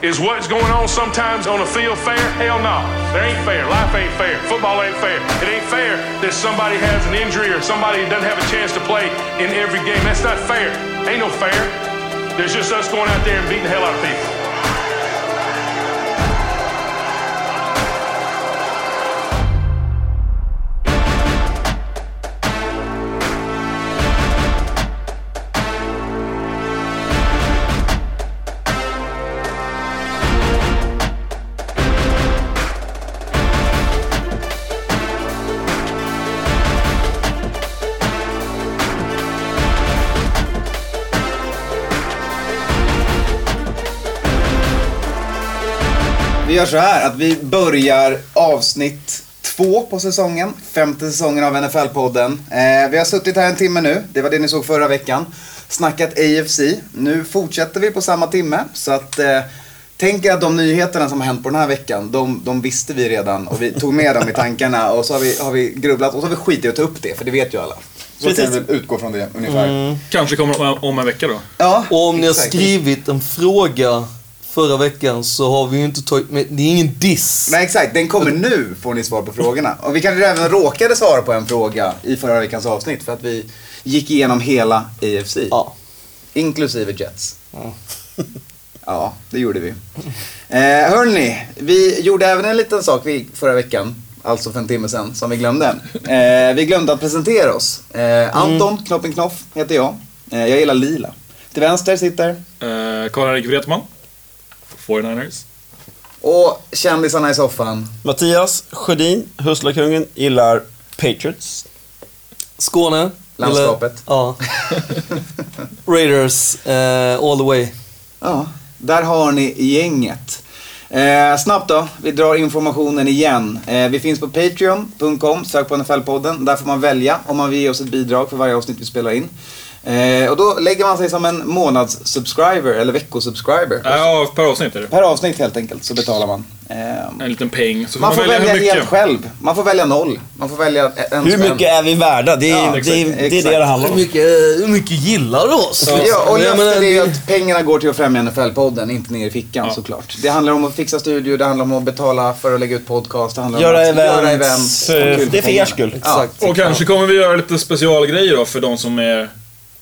Is what's going on sometimes on the field fair? Hell no. There ain't fair. Life ain't fair. Football ain't fair. It ain't fair that somebody has an injury or somebody doesn't have a chance to play in every game. That's not fair. Ain't no fair. There's just us going out there and beating the hell out of people. Gör så här att vi börjar avsnitt två på säsongen. Femte säsongen av NFL-podden. Eh, vi har suttit här en timme nu. Det var det ni såg förra veckan. Snackat AFC. Nu fortsätter vi på samma timme. Så att eh, tänk er att de nyheterna som har hänt på den här veckan, de, de visste vi redan. Och vi tog med dem i tankarna. Och så har vi, har vi grubblat och så har vi skitit i att ta upp det. För det vet ju alla. Så kan vi utgå från det ungefär. Kanske kommer om, om en vecka då. Ja, Och om ni har exakt. skrivit en fråga förra veckan så har vi ju inte tagit med, det är ingen diss. Nej exakt, den kommer nu får ni svar på frågorna. Och vi kanske även råkade svara på en fråga i förra veckans avsnitt för att vi gick igenom hela AFC. Ja. Inklusive Jets. Ja, det gjorde vi. Eh, hörni, vi gjorde även en liten sak vi, förra veckan, alltså för en timme sedan, som vi glömde. Eh, vi glömde att presentera oss. Eh, Anton Knoppen Knoff heter jag. Eh, jag gillar lila. Till vänster sitter, Eh, Karl-Erik Wretman. 49ers. och kändisarna i soffan. Mattias Sjödin, Husslakungen, gillar Patriots. Skåne. Landskapet. Eller, ja. Raiders eh, all the way. Ja, där har ni gänget. Eh, snabbt då, vi drar informationen igen. Eh, vi finns på Patreon.com, sök på NFL-podden. Där får man välja om man vill ge oss ett bidrag för varje avsnitt vi spelar in. Eh, och då lägger man sig som en månadssubscriber, eller veckosubscriber. Ja, per avsnitt är det. Per avsnitt helt enkelt så betalar man. Eh, En liten peng. Så får man får välja hur mycket. helt själv. Man får välja noll. Man får välja en Hur mycket är vi värda? Det är Ja, det, exakt, är, det, är det det handlar Hur om. mycket, hur mycket gillar du oss? Ja, och Jag menar, löftet är ju att pengarna går till att främja NFL-podden, inte ner i fickan såklart. Det handlar om att fixa studio, det handlar om att betala för att lägga ut podcast, det handlar Göra om att events, göra events. eh, det är för er skull. Ja. Exakt. Och kanske kommer vi göra lite specialgrejer då för de som är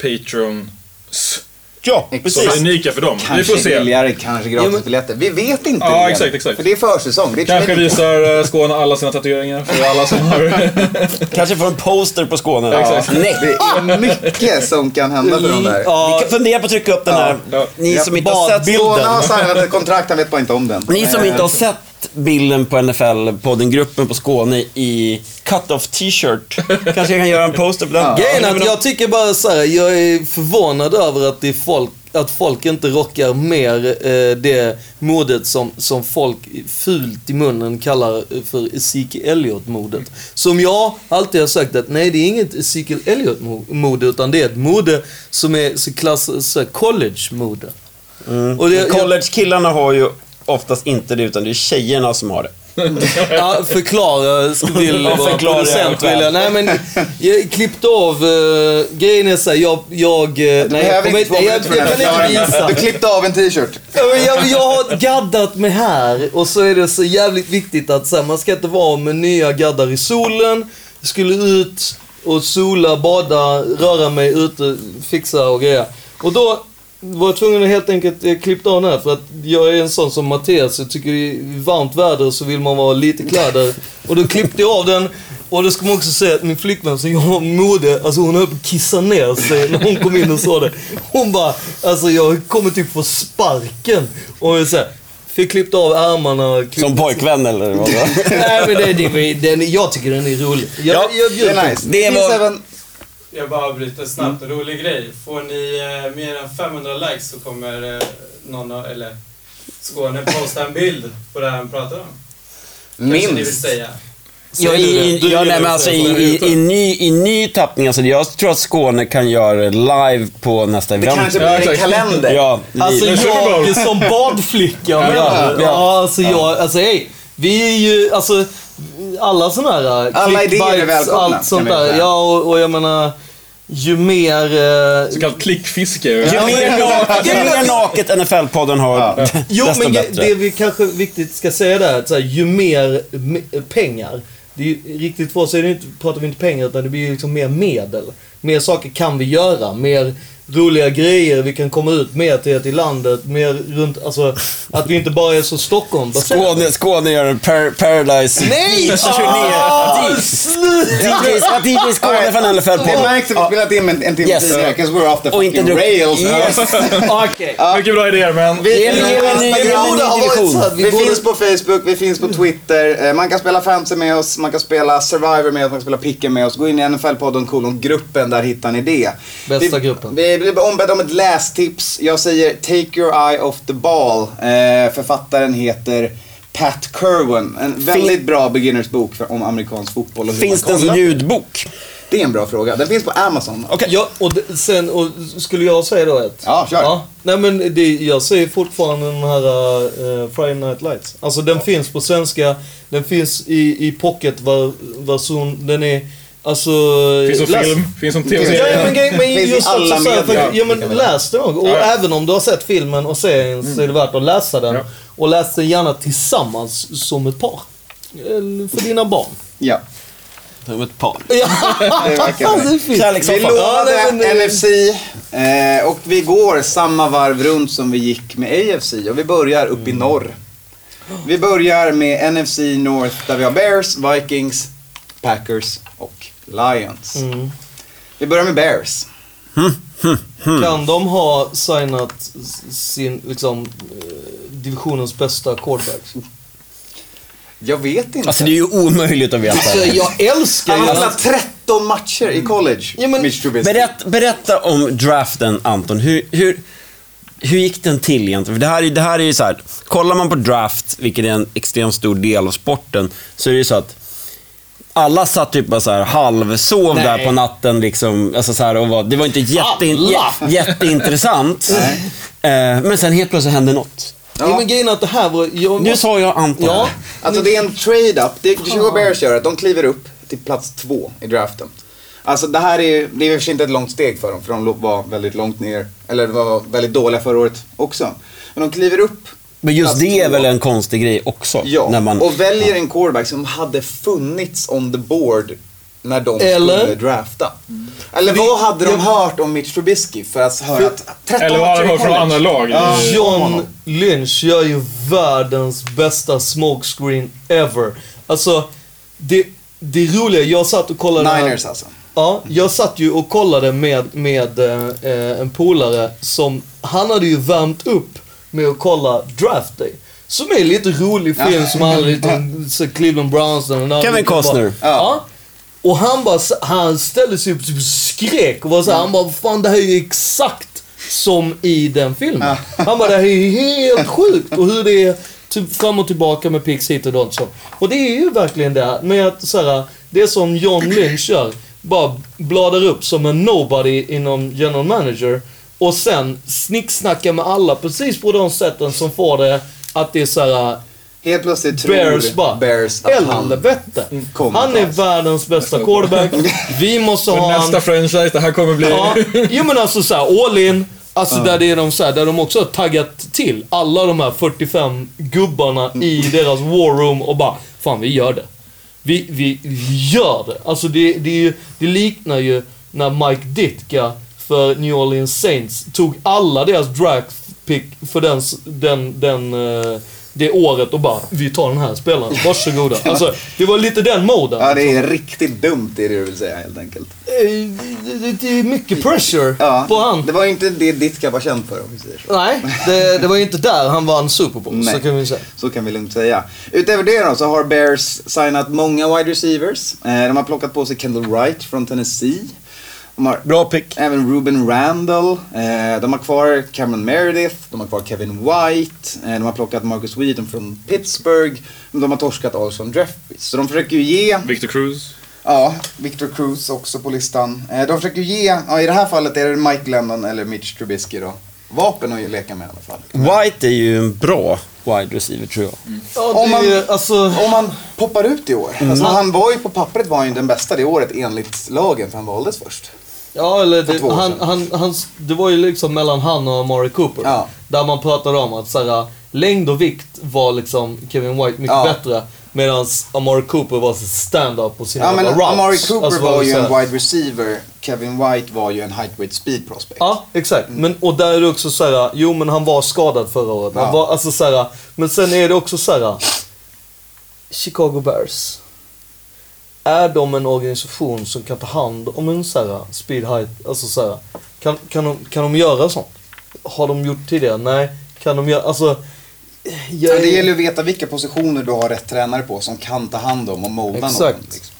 Patrons. Ja, Exakt. Så det är precis. unika för dem. vi Kanske får se. billigare, kanske gratisbiljetter. Vi vet inte Ja, det. exakt, exakt. För det är försäsong. Det är Kanske visar eh, Skåne alla sina tatueringar för alla som har... Kanske får en poster på Skåne. Ja, exakt. Nej. Det är mycket som kan hända för de där. Vi kan fundera på att trycka upp den här. Ja. Ni som inte har sett Skåne har signat ett kontrakt, han vet bara inte om den. Ni som inte har sett bilden på NFL-podden-gruppen på Skåne i cut-off t-shirt. Kanske jag kan göra en poster på den. Grejen är men att jag tycker bara så här, jag är förvånad över att, det är folk, att folk inte rockar mer eh, det modet som, som folk fult i munnen kallar för Ezekiel Elliot-modet. Som jag alltid har sagt att nej, det är inget Ezekiel Elliot-mode, utan det är ett mode som är så klass, så college-mode. Och det, jag, College-killarna har ju oftast inte det, utan det är tjejerna som har det. Ja, förklara vill Ja, förklara producent vill jag. Nej men, jag klippte av, uh, grejen är såhär, jag, jag, eh, Du nej jag inte, jag, för jag den kan inte visa. Du klippte av en t-shirt. Ja, men Jag, jag har gaddat mig här och så är det så jävligt viktigt att så här, man ska inte vara med nya gaddar i solen. Jag skulle ut och sola, bada, röra mig ute, fixa och greja. Och då var tvungen att helt enkelt eh, klippa av den här för att jag är en sån som Mattias, jag tycker i varmt väder så vill man vara lite kläder. Och då klippte jag av den och då ska man också säga att min flickvän som jag har mode, alltså hon höll på att kissa ner sig när hon kom in och sa det. Hon bara, alltså jag kommer typ få sparken. Och jag så här, fick klippt av ärmarna. klippt- Som pojkvän eller vad? Nej men det, det, den, jag tycker den är rolig. Jag, Ja, jag Det är nice. Det Det finns var- även... Jag bara avbryter snabbt. En rolig grej. Får ni eh, mer än 500 likes så kommer eh, någon av, eller Skåne posta en bild på det han pratar om. Kanske ni vill Minst. säga. Ja, i, ja, nej, men det, alltså, så i, i, det. i, ny, I ny tappning, alltså, jag tror att Skåne kan göra det live på nästa Det event. kanske blir en kalender. Ja, Alltså jag som badflicka menar Ja? Ja, alltså jag, alltså hej. Vi är ju, alltså alla sådana här Alla idéer är välkomna, allt sånt där. Ja, och, och jag menar, ju mer... Eh, Så kallat klickfiske. Ju mer naket, ju mer naket NFL-podden har, Jo, desto men bättre. det vi kanske viktigt ska säga där, att så här, ju mer me- pengar. Det är ju, riktigt för oss är det inte, pratar vi inte pengar, utan det blir ju liksom mer medel. Mer saker kan vi göra, mer roliga grejer, vi kan komma ut mer till, till landet, mer runt, alltså att vi inte bara är så Stockholm Skåne, Skåne gör en par, Paradise Nej! Ah, sluta! DJ, DJ Skåne från Det NFL-podden. märks att vi spelat in en, en timme Yes. tidigare, 'cause we're off the fucking rails. Yes. Okej. Mycket bra idéer, men... Vi, vi finns på Facebook, vi finns på Twitter. Eh, Man kan spela fantasy med oss, man kan spela Survivor med oss, man kan spela Picken med oss. Gå in i NFL-podden kolon gruppen, där hittar ni det. Bästa vi, gruppen. Vi blir ombedda om ett lästips. Jag säger Take your eye off the ball. Eh, författaren heter Pat Kerwin. En väldigt bra beginners bok för, om amerikansk fotboll och hur Finns det en ljudbok? Det är en bra fråga. Den finns på Amazon. Okej. Ja, och det, sen, och skulle jag säga då ett? Ja, kör. nej men det, jag säger fortfarande den här uh, Friday Night Lights. Alltså den finns på svenska, den finns i, i pocketversion, den är, alltså... Finns som läs- film, finns som Ja, tv-serie. men, grej- men Finns i just alla också så här, för, ja men läs den också. Och Ja. även om du har sett filmen och serien så är det värt att läsa den. Ja. Och läs den gärna tillsammans som ett par. För dina barn. Ja, Som ett par. Ja, det verkar det är fint. Vi lovade Ja, men, NFC eh, och vi går samma varv runt som vi gick med AFC och vi börjar upp i Mm. norr. Vi börjar med NFC North där vi har Bears, Vikings, Packers och Lions. Mm. Vi börjar med Bears. Kan de ha signat sin, liksom, eh, divisionens bästa quarterbacks? Jag vet inte. Alltså det är ju omöjligt att veta. Alltså, jag älskar Han ju har att... spelat 13 matcher i college, Ja, men- Mitch Trubisky. Berätt, berätta om draften Anton. Hur, hur, hur gick den till egentligen? För det här, är- det här är ju så här, kollar man på draft, vilket är en extremt stor del av sporten, så är det ju så att alla satt typ bara så här halvsov Nej. där på natten liksom. Alltså så här, och var, det var inte jätte, jä, jätteintressant. Eh, men sen helt plötsligt hände något. Ja. men grejen är att det här var... Jag Nu sa jag Anton. Ja, Alltså det är en trade-up. Det Chicago Bears gör att de kliver upp till plats två i draften. Alltså det här är ju, det är i och för sig inte ett långt steg för dem, för de låg- var väldigt långt ner, eller var väldigt dåliga förra året också. Men de kliver upp Men just det är väl en konstig grej också? Ja, När man, och väljer en quarterback som hade funnits on the board när de Eller? skulle drafta. Eller vad hade de hört om Mitch Trubisky för att höra att 13 Eller vad hade de hört från andra lag? Ja. John Lynch gör ju världens bästa smokescreen ever. Alltså, det, det roliga, jag satt och kollade... här- Niners alltså. Ja, jag satt ju och kollade med, med eh, en polare som, han hade ju värmt upp med att kolla Draft Day. Som är lite rolig film som handlar lite Cleveland Browns. Den där- Kevin Costner. Ja. Och han bara, han ställde sig upp och typ skrek och var så här, han bara, fan det här är ju exakt som i den filmen. Han bara, det här är ju helt sjukt. Och hur det är typ fram och tillbaka med picks hit och så. Och det är ju verkligen det. Med att så här, det som John Lynch gör, bara bladar upp som en nobody inom general manager. Och sen snicksnackar med alla precis på de sätten som får det att det är så här. Helt plötsligt tror Bears bara, Bears att han... helvete. kommer Han är världens bästa quarterback. Vi måste ha nästa han. franchise, det här kommer bli... Ja, jo men alltså såhär, all in. Alltså där, det är de, så här, där de också har taggat till alla de här 45 gubbarna i deras war room och bara, fan vi gör det. Vi, vi, vi gör det. Alltså det, det, är ju, det liknar ju när Mike Ditka för New Orleans Saints tog alla deras draft pick för den, den, den, eh, det året och bara, vi tar den här spelaren, varsågoda. Alltså, det var lite den moden. Ja, det är riktigt dumt det är det du vill säga helt enkelt. Eh, det, är mycket pressure Ja, på han. det var ju inte det ditt var känd för om vi säger så. Nej, det, det var ju inte där han vann Super Bowl, Nej. så kan vi säga. Så kan vi lugnt säga. Utöver det då så har Bears signat många wide receivers. Eh, de har plockat på sig Kendall Wright från Tennessee. De har Bra pick. även Ruben Randall. Eh, de har kvar Cameron Meredith. De har kvar Kevin White. Eh, de har plockat Marcus Wheaton från Pittsburgh. Men de har torskat Alshon Jeffries. Så de försöker ju ge Victor Cruz. Ja, Victor Cruz också på listan. Eh, de försöker ge, ja, i det här fallet är det Mike Lennon eller Mitch Trubisky då. Vapen att leka med i alla fall. White är ju en bra wide receiver tror jag. Ja, Om man- är- alltså, Om han poppar ut i år. Alltså, han var ju på pappret var han ju den bästa det året enligt lagen för han valdes först. Ja, eller det, han, han, han, det var ju liksom mellan han och Amari Cooper. Ja. Där man pratade om att så här, längd och vikt var liksom Kevin White mycket Ja. bättre. Medan Amari Cooper var stand-up på sina Ja men routes. Amari Cooper Alltså, var ju en wide receiver, Kevin White var ju en height speed prospect. Ja, exakt. Mm. Men, och där är det också så här, jo men han var skadad förra året. Han Ja. var, alltså så här, men sen är det också så här. Chicago Bears. Är de en organisation som kan ta hand om en så här speed height, alltså så här, kan, kan, de, kan de göra sånt? Har de gjort tidigare? Nej. Kan de göra, alltså. Jag, Men det gäller att veta vilka positioner du har rätt tränare på som kan ta hand om och molda Exakt. någon. Liksom.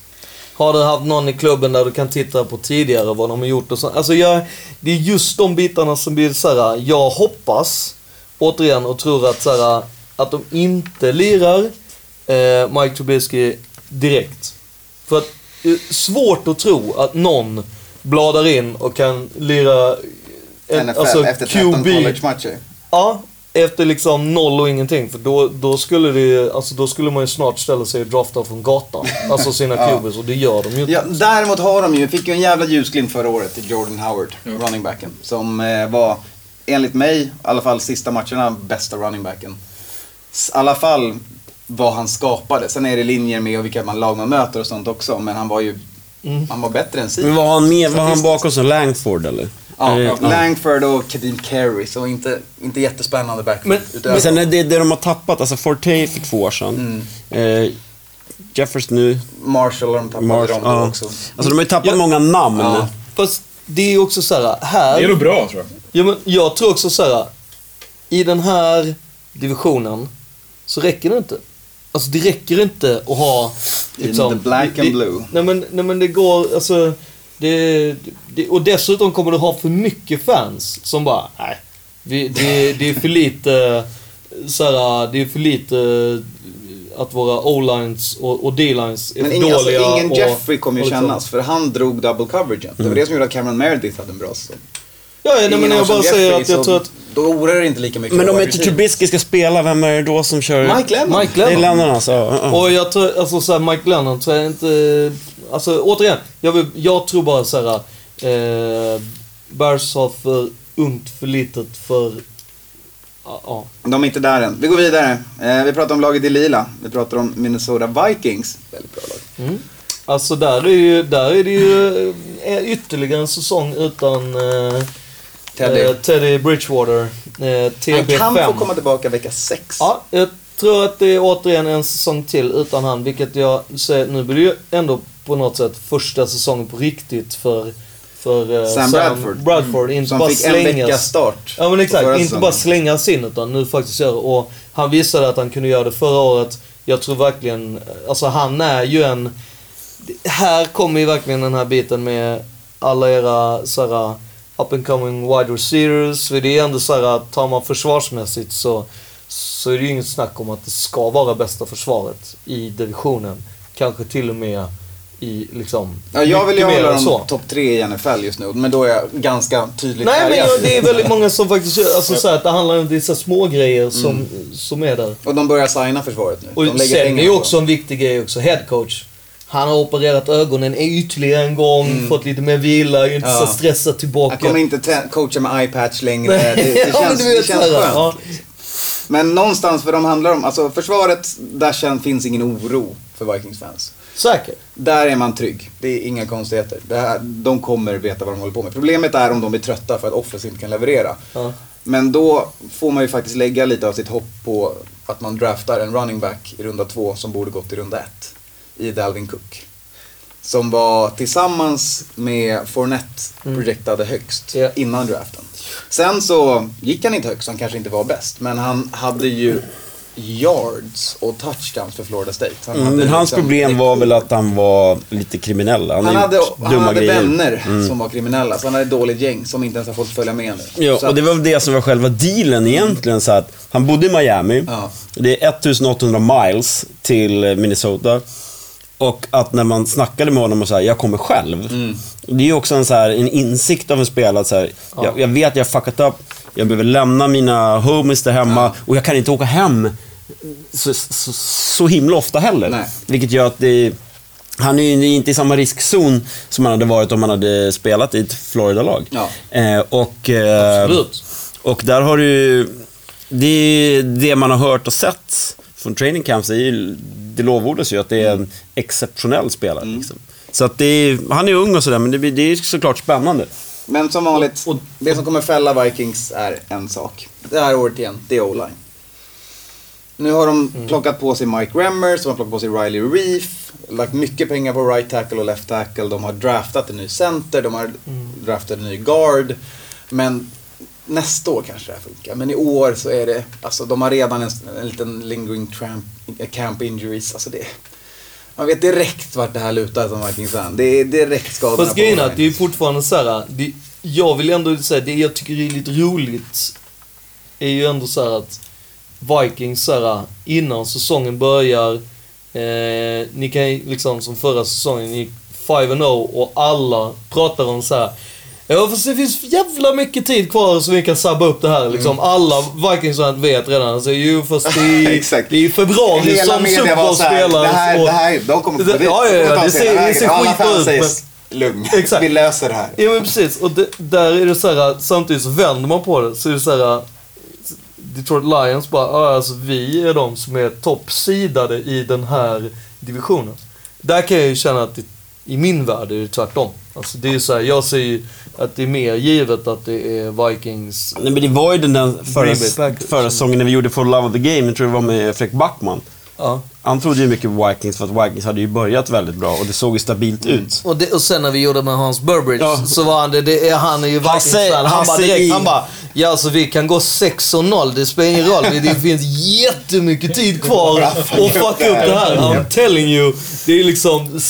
Har du haft någon i klubben där du kan titta på tidigare vad de har gjort och sånt? Alltså jag, det är just de bitarna som blir så här. jag hoppas, återigen, och tror att så här, att de inte lirar eh, Mike Trubisky direkt. För att det är svårt att tro att någon bladar in och kan lira en, NFL alltså efter 13 QB. college-matcher. Ja, efter liksom noll och ingenting. För då, då, skulle det, alltså då skulle man ju snart ställa sig och drafta från gatan. Alltså sina Ja. QBs och det gör de ju inte. Ja, däremot har de ju, fick ju en jävla ljusglimt förra året till Jordan Howard, running backen. Som eh, var, enligt mig, i alla fall sista matcherna, bästa running backen. I alla fall vad han skapade. Sen är det linjer med och vilka man lag man möter och sånt också. Men han var ju, Mm. han var bättre än Men Sik. var han med, var han bakom som Langford eller? Ja, det- Langford och Kadeem Carey, så inte, inte jättespännande backfield. Men- Men sen är det det de har tappat, alltså Forte för två år sedan. Eh, Jeffers nu, Marshall har de tappade Mars, dem då ja. också. Alltså de har ju tappat Ja. många namn. Ja. Fast det är ju också så här, här... Det är nog bra tror jag. Ja, men jag tror också så här. I den här divisionen så räcker det inte. Alltså det räcker inte att ha... liksom, In the black and det- blue. Nej men, nej men det går, alltså... Det, det, och dessutom kommer du ha för mycket fans som bara, nej. Vi, det, det är för lite, så här, det är för lite att våra O-lines och, och D-lines är Men ingen, alltså, dåliga. ingen och, Jeffrey kommer ju liksom- kännas, för han drog double coveragen. Det var det som gjorde att Cameron Meredith hade en bra säsong. Ja, ja nej, men jag bara säger att jag så tror att Då oroar det inte lika mycket. Men om inte. Trubisky ska spela, vem är det då som kör? Mike Lennon. Mike Det är Lennon. Lennon alltså. ja. Och jag tror, alltså såhär, Mike Lennon tror jag inte... Alltså återigen, jag, vill, jag tror bara såhär... Eh, Bears har för ungt, för litet, för... Ja, ja. De är inte där än. Vi går vidare. Eh, vi pratar om laget i lila. Vi pratar om Minnesota Vikings. Väldigt bra lag. Alltså där är, ju, där är det ju eh, ytterligare en säsong utan eh, Teddy. eh, Teddy Bridgewater. Eh, TB5. Han kan få komma tillbaka vecka sex. Ja, jag tror att det är återigen en säsong till utan han, vilket jag säger, nu blir det ju ändå på något sätt första säsongen på riktigt för, för eh, Sam Bradford. Bradford. Inte Som bara fick en slängas. veckas start. Ja men exakt, inte bara slängas in utan nu faktiskt göra Och han visade att han kunde göra det förra året. Jag tror verkligen, alltså han är ju en... Här kommer ju verkligen den här biten med alla era såhär up and coming wide receivers. För det är ändå såhär, tar man försvarsmässigt så, så är det ju inget snack om att det ska vara bästa försvaret i divisionen. Kanske till och med i liksom... Ja, jag vill ju hålla dem topp tre i NFL just nu, men då är jag ganska tydligt Nej men jag, det är väldigt många som faktiskt alltså så här, att det handlar om vissa små grejer som, som är där. Och de börjar signa försvaret nu. Och de sen är pengar ju också en viktig grej också, head coach. Han har opererat ögonen ytterligare en gång, fått lite mer vila, inte Mm. Ja. så stressad tillbaka. Jag kommer inte coacha med eye-patch längre. Det, det ja, känns, det känns skönt. ja. Men någonstans för de handlar om, alltså försvaret, där känns, finns ingen oro för Vikings-fans. Säkert. Där är man trygg. Det är inga konstigheter. Här, de kommer veta vad de håller på med. Problemet är om de blir trötta för att offense inte kan leverera. Ja. Men då får man ju faktiskt lägga lite av sitt hopp på att man draftar en running back i runda två som borde gått i runda ett. I Dalvin Cook. Som var tillsammans med Fournette projektade högst Ja. innan draften. Sen så gick han inte högst, han kanske inte var bäst. Men han hade ju yards och touchdowns för Florida State. Han Mm, hade men hans liksom- problem var väl att han var lite kriminell. Han, han hade, han hade grejer. Mm. vänner som var kriminella, så han hade ett dåligt gäng som inte ens har fått följa med nu. Ja, Så och det var väl det som var själva dealen egentligen. Så att han bodde i Miami. Ja. Det är 1800 miles till Minnesota. Och att när man snackade med honom och sa jag kommer själv. Mm. Det är ju också en, så här, en insikt av en spelare att så här, jag, jag vet att jag har fuckat upp. Jag behöver lämna mina homies där hemma och jag kan inte åka hem så, så, så himla ofta heller. Nej. Vilket gör att det han är ju inte i samma riskzon som han hade varit om han hade spelat i ett Florida-lag. Ja. Eh, och, eh, Absolut. och där har du ju... Det, det man har hört och sett från training camps, ju, det lovordas ju att det är en exceptionell spelare. Mm. Liksom. Så att det är, han är ung och sådär, men det, blir- det är såklart spännande. Men som vanligt, Och- och- det som kommer fälla Vikings är en sak. Det här året igen, det är o-line. Nu har de Mm. plockat på sig Mike Remmers, de har plockat på sig Riley Reef, lagt mycket pengar på right tackle och left tackle, de har draftat en ny center, de har Mm. draftat en ny guard. Men nästa år kanske det här funkar. Men i år så är det, alltså de har redan en, en liten lingering tramp, camp injuries. Alltså det, man vet direkt vart det här lutar som Vikings fan. Det är direkt skadorna Fast grejen är att det är fortfarande så här. Det, jag vill ändå säga, det jag tycker är lite roligt är ju ändå så här att Vikings så här, innan säsongen börjar, eh, ni kan liksom som förra säsongen gick 5-0 och alla pratar om så här. Ja fast det finns jävla mycket tid kvar så vi kan sabba upp det här liksom. Alla Vikings vet redan. Alltså, jo fast det är, Exakt. det är februari Hela som Super Bowl spelas. det här, och- det här, de kommer Det- det, ja, ja, ja, det ser- det ser skitbra ut, men- lugn, Exakt. vi löser det här. Ja men precis, och det, där är det så här, samtidigt så vänder man på det så är det så här. Detroit Lions bara, alltså vi är de som är toppsidade i den här divisionen. Där kan jag ju känna att det, i min värld är det tvärtom. Alltså det är så här, jag ser ju att det är mer givet att det är Vikings. Nej, men det var ju den där förra, förra säsongen när vi gjorde For Love of the Game, jag tror det var med Fredrik Backman. Ja. Han trodde ju mycket på Vikings för att Vikings hade ju börjat väldigt bra och det såg ju stabilt ut. Och, det, och sen när vi gjorde med Hans Burbridge Ja. så var han det, det är, han är ju Han säger- Vikings-fan. Han, han bara direkt, han bara Ja alltså vi kan gå 6-0, det spelar ingen roll. Det, det finns jättemycket tid kvar att fucka upp det här. I'm telling you. Det är liksom...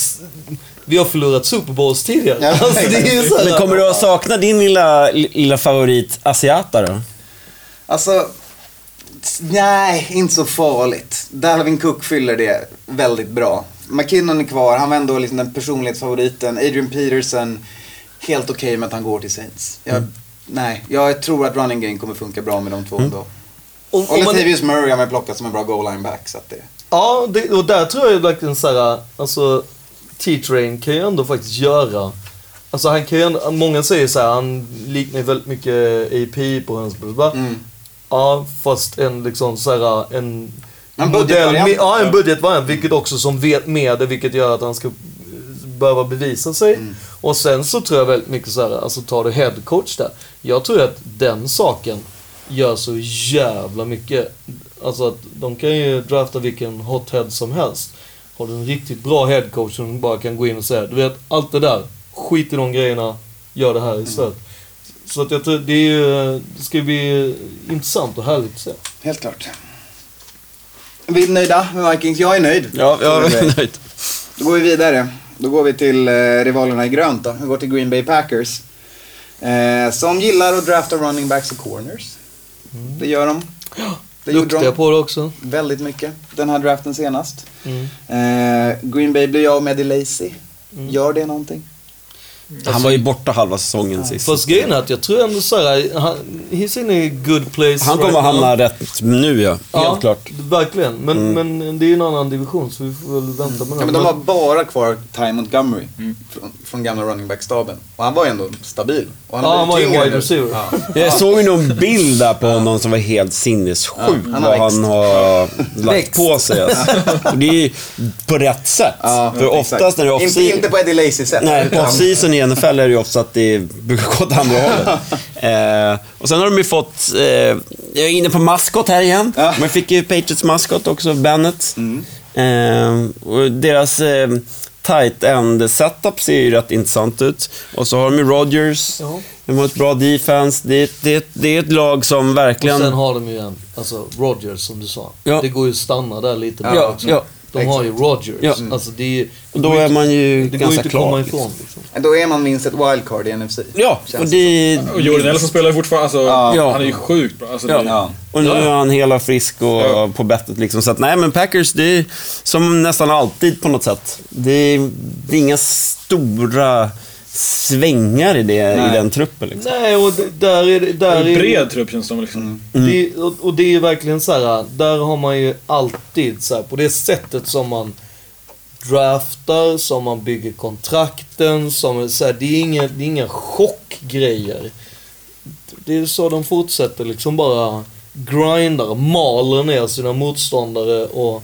Vi har förlorat Super Bowls tidigare. Ja, Alltså, det är ju så här, Men kommer du att sakna din lilla, lilla favorit Asiata då? Alltså, nej, inte så farligt. Dalvin Cook fyller det väldigt bra. McKinnon är kvar, han var ändå liksom den personlighetsfavoriten. Adrian Peterson, helt okej med att han går till Saints. Jag, Nej, jag tror att running game kommer funka bra med de två ändå. om, Och om man, Latavius Murray har man plockat som en bra goal line back. Så att det... Ja, det, och där tror jag verkligen så här, alltså T-Train kan ju ändå faktiskt göra Alltså han kan ju ändå, många säger så här, han liknar väldigt mycket AP på hans Mm. Ja, fast en liksom så här, en... En budgetvariant. Ja, en budgetvariant, vilket också som vet med det, vilket gör att han ska eh, behöva bevisa sig. Mm. Och sen så tror jag väldigt mycket så här, alltså tar du head coach där. Jag tror att den saken gör så jävla mycket. Alltså att de kan ju drafta vilken hot head som helst. Har du en riktigt bra head coach som bara kan gå in och säga, du vet, allt det där, skit i de grejerna, gör det här istället. Så att jag tror, det, är, det ska bli intressant och härligt att se. Helt klart. Vi är nöjda med Vikings? Jag är nöjd. Ja, jag är nöjd. Då går vi vidare. Då går vi till eh, rivalerna i grönt då. Vi går till Green Bay Packers. Eh, som gillar att drafta running backs och corners. Det gör de. Det gjorde Duktiga de på det också. väldigt mycket den här draften senast. Mm. Eh, Green Bay blir av med Lazy. Gör det någonting? Han var ju borta halva säsongen sist. Fast grejen är att jag tror ändå såhär, han, he's in a good place Han kommer right hamna now. rätt nu ja, helt ja, klart. verkligen. Men, men det är ju en annan division så vi får väl vänta med Ja, men de har bara kvar Ty Montgomery från, från gamla running back-staben. Och han var ju ändå stabil. Och Ja, han var ju wide receiver. Ja. Jag såg ju någon bild där på honom som var helt sinnessjuk. Ja, han har vad han har lagt Växt. på sig. Alltså. Och det är ju på rätt sätt. Ja, För exakt. oftast när det är inte, off-season... inte på Eddie Lacy sätt. Nej, på off-season i NFL är det ju ofta att det brukar gå åt andra hållet. Eh, och sen har de ju fått, eh, jag är inne på maskot här igen. Ja. Mm. Man fick ju Patriots maskot också, Bennett. Eh, och deras eh, tight end setup ser ju rätt intressant ut. Och så har de ju Rodgers. Ja. De har ett bra defense. Det, är- det, det är ett lag som Och verkligen... sen har de ju en, alltså Rogers som du sa. Ja. Det går ju att stanna där lite. Ja, ja, De har ju Rogers. Ja. Alltså det är Och då är man ju Det går ju ganska inte att komma klar. ifrån. Liksom. Liksom. Då är man minst ett wildcard i NFC. Ja, och det... Och Jordan Nelson spelar fortfarande, alltså, Ja. han är ju sjukt bra. Alltså, Ja. det, Ja. Och nu är han hel och frisk och Ja. på bettet liksom. Så att, nej men Packers, det är som nästan alltid på något sätt. Det är, det är inga stora svängar i, det, Nej. i den truppen liksom. Nej, och där är det... Där är är en bred trupp känns det som. Liksom. Det, och, och det är verkligen så här, där har man ju alltid så här, på det sättet som man draftar, som man bygger kontrakten, som så här, det, är inga, det är inga chockgrejer. Det är så de fortsätter liksom bara grindar, maler ner sina motståndare och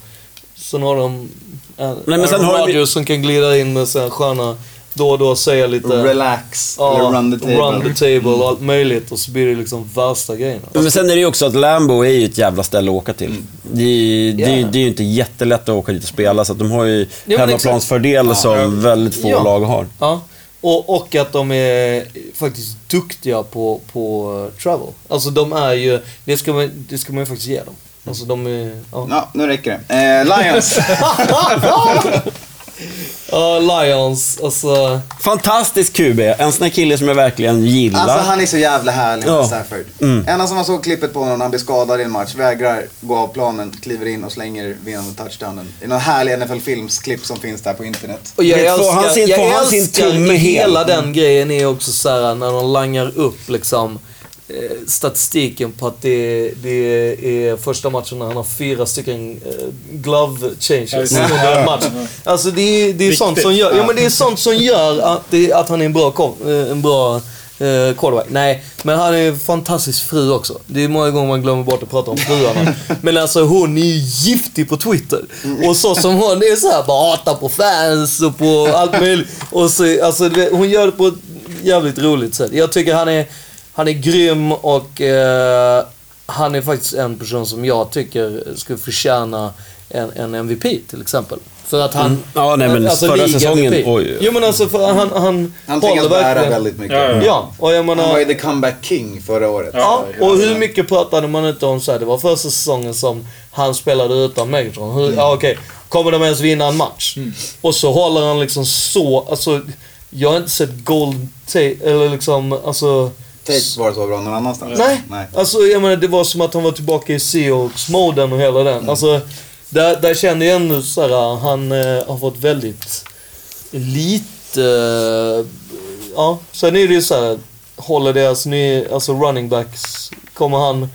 sen har de en, Nej, men sen Aaron har vi- Rodgers som kan glida in med sina sköna, då och då säga lite... Relax, Ja, eller run the table. run the table och allt möjligt och så blir det liksom värsta grejerna. Men sen är det ju också att Lambo är ju ett jävla ställe att åka till. Mm. Det, är, ju- det, är, Ja. det är ju inte jättelätt att åka dit och spela, så att de har ju men hemmaplansfördel som väldigt få Ja. lag har. Ja. Och, och att de är faktiskt duktiga på, på eh, travel. Alltså de är ju, det ska man, det ska man ju faktiskt ge dem. Alltså de är, ja. Ja, nu räcker det. Eh, Lions. Ja, Lions, alltså. Fantastisk QB, en sån här kille som jag verkligen gillar. Alltså han är så jävla härlig, Ja. Stafford. Mm. Enda som man såg klippet på honom när han blir skadad i en match, vägrar gå av planen, kliver in och slänger vinnande touchdownen. I någon härlig NFL Films-klipp som finns där på internet. Och jag Vet, älskar, han sin- jag sin älskar tumme hel? hela den grejen är också så här när de langar upp liksom statistiken på att det, det är första matchen när han har fyra stycken eh, glove changes under en match. Alltså det är, det är sånt som gör, ja, men det är sånt som gör att, det, att han är en bra, eh, en bra eh, quarterback. Nej, men han är en fantastisk fru också. Det är många gånger man glömmer bort att prata om fruarna. men alltså hon är ju giftig på Twitter. Och så som hon är så här, bara hatar på fans och på allt möjligt. Och så, alltså, hon gör det på ett jävligt roligt sätt. Jag tycker han är, han är grym och eh, han är faktiskt en person som jag tycker skulle förtjäna en, en MVP till exempel. För att han... Mm. Ja, nej, men förra liga-MVP. säsongen, oj, oj. Jo men alltså för han, han, Han tvingas håller bära verkligen- väldigt mycket. Ja, ja. Ja, och jag menar... Han var ju the comeback king förra året. Ja, och hur mycket pratade man inte om så här, Det var första säsongen som han spelade utan Megatron. Hur, Ja, okej. Kommer de ens vinna en match? Och så håller han liksom så, alltså... Jag har inte sett Gold eller liksom, alltså... Tate var så bra någon annanstans. Nej. Nej. Alltså jag menar, det var som att han var tillbaka i Seahawks-moden och hela Mm. den. Alltså, där, där kände jag ändå så här, han eh, har fått väldigt lite... eh, ja, sen är det ju så här, håller deras ny, alltså running backs, kommer han...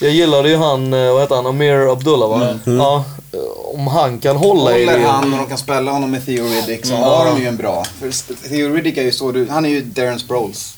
Jag gillade ju han, eh, vad heter han, Amir Abdullah va? Ja, eh, om han kan hålla i Håller det. han och de kan spela honom med Theo Riddick så har de ju en bra. För Theo Riddick är ju så, du- han är ju Darren Sproles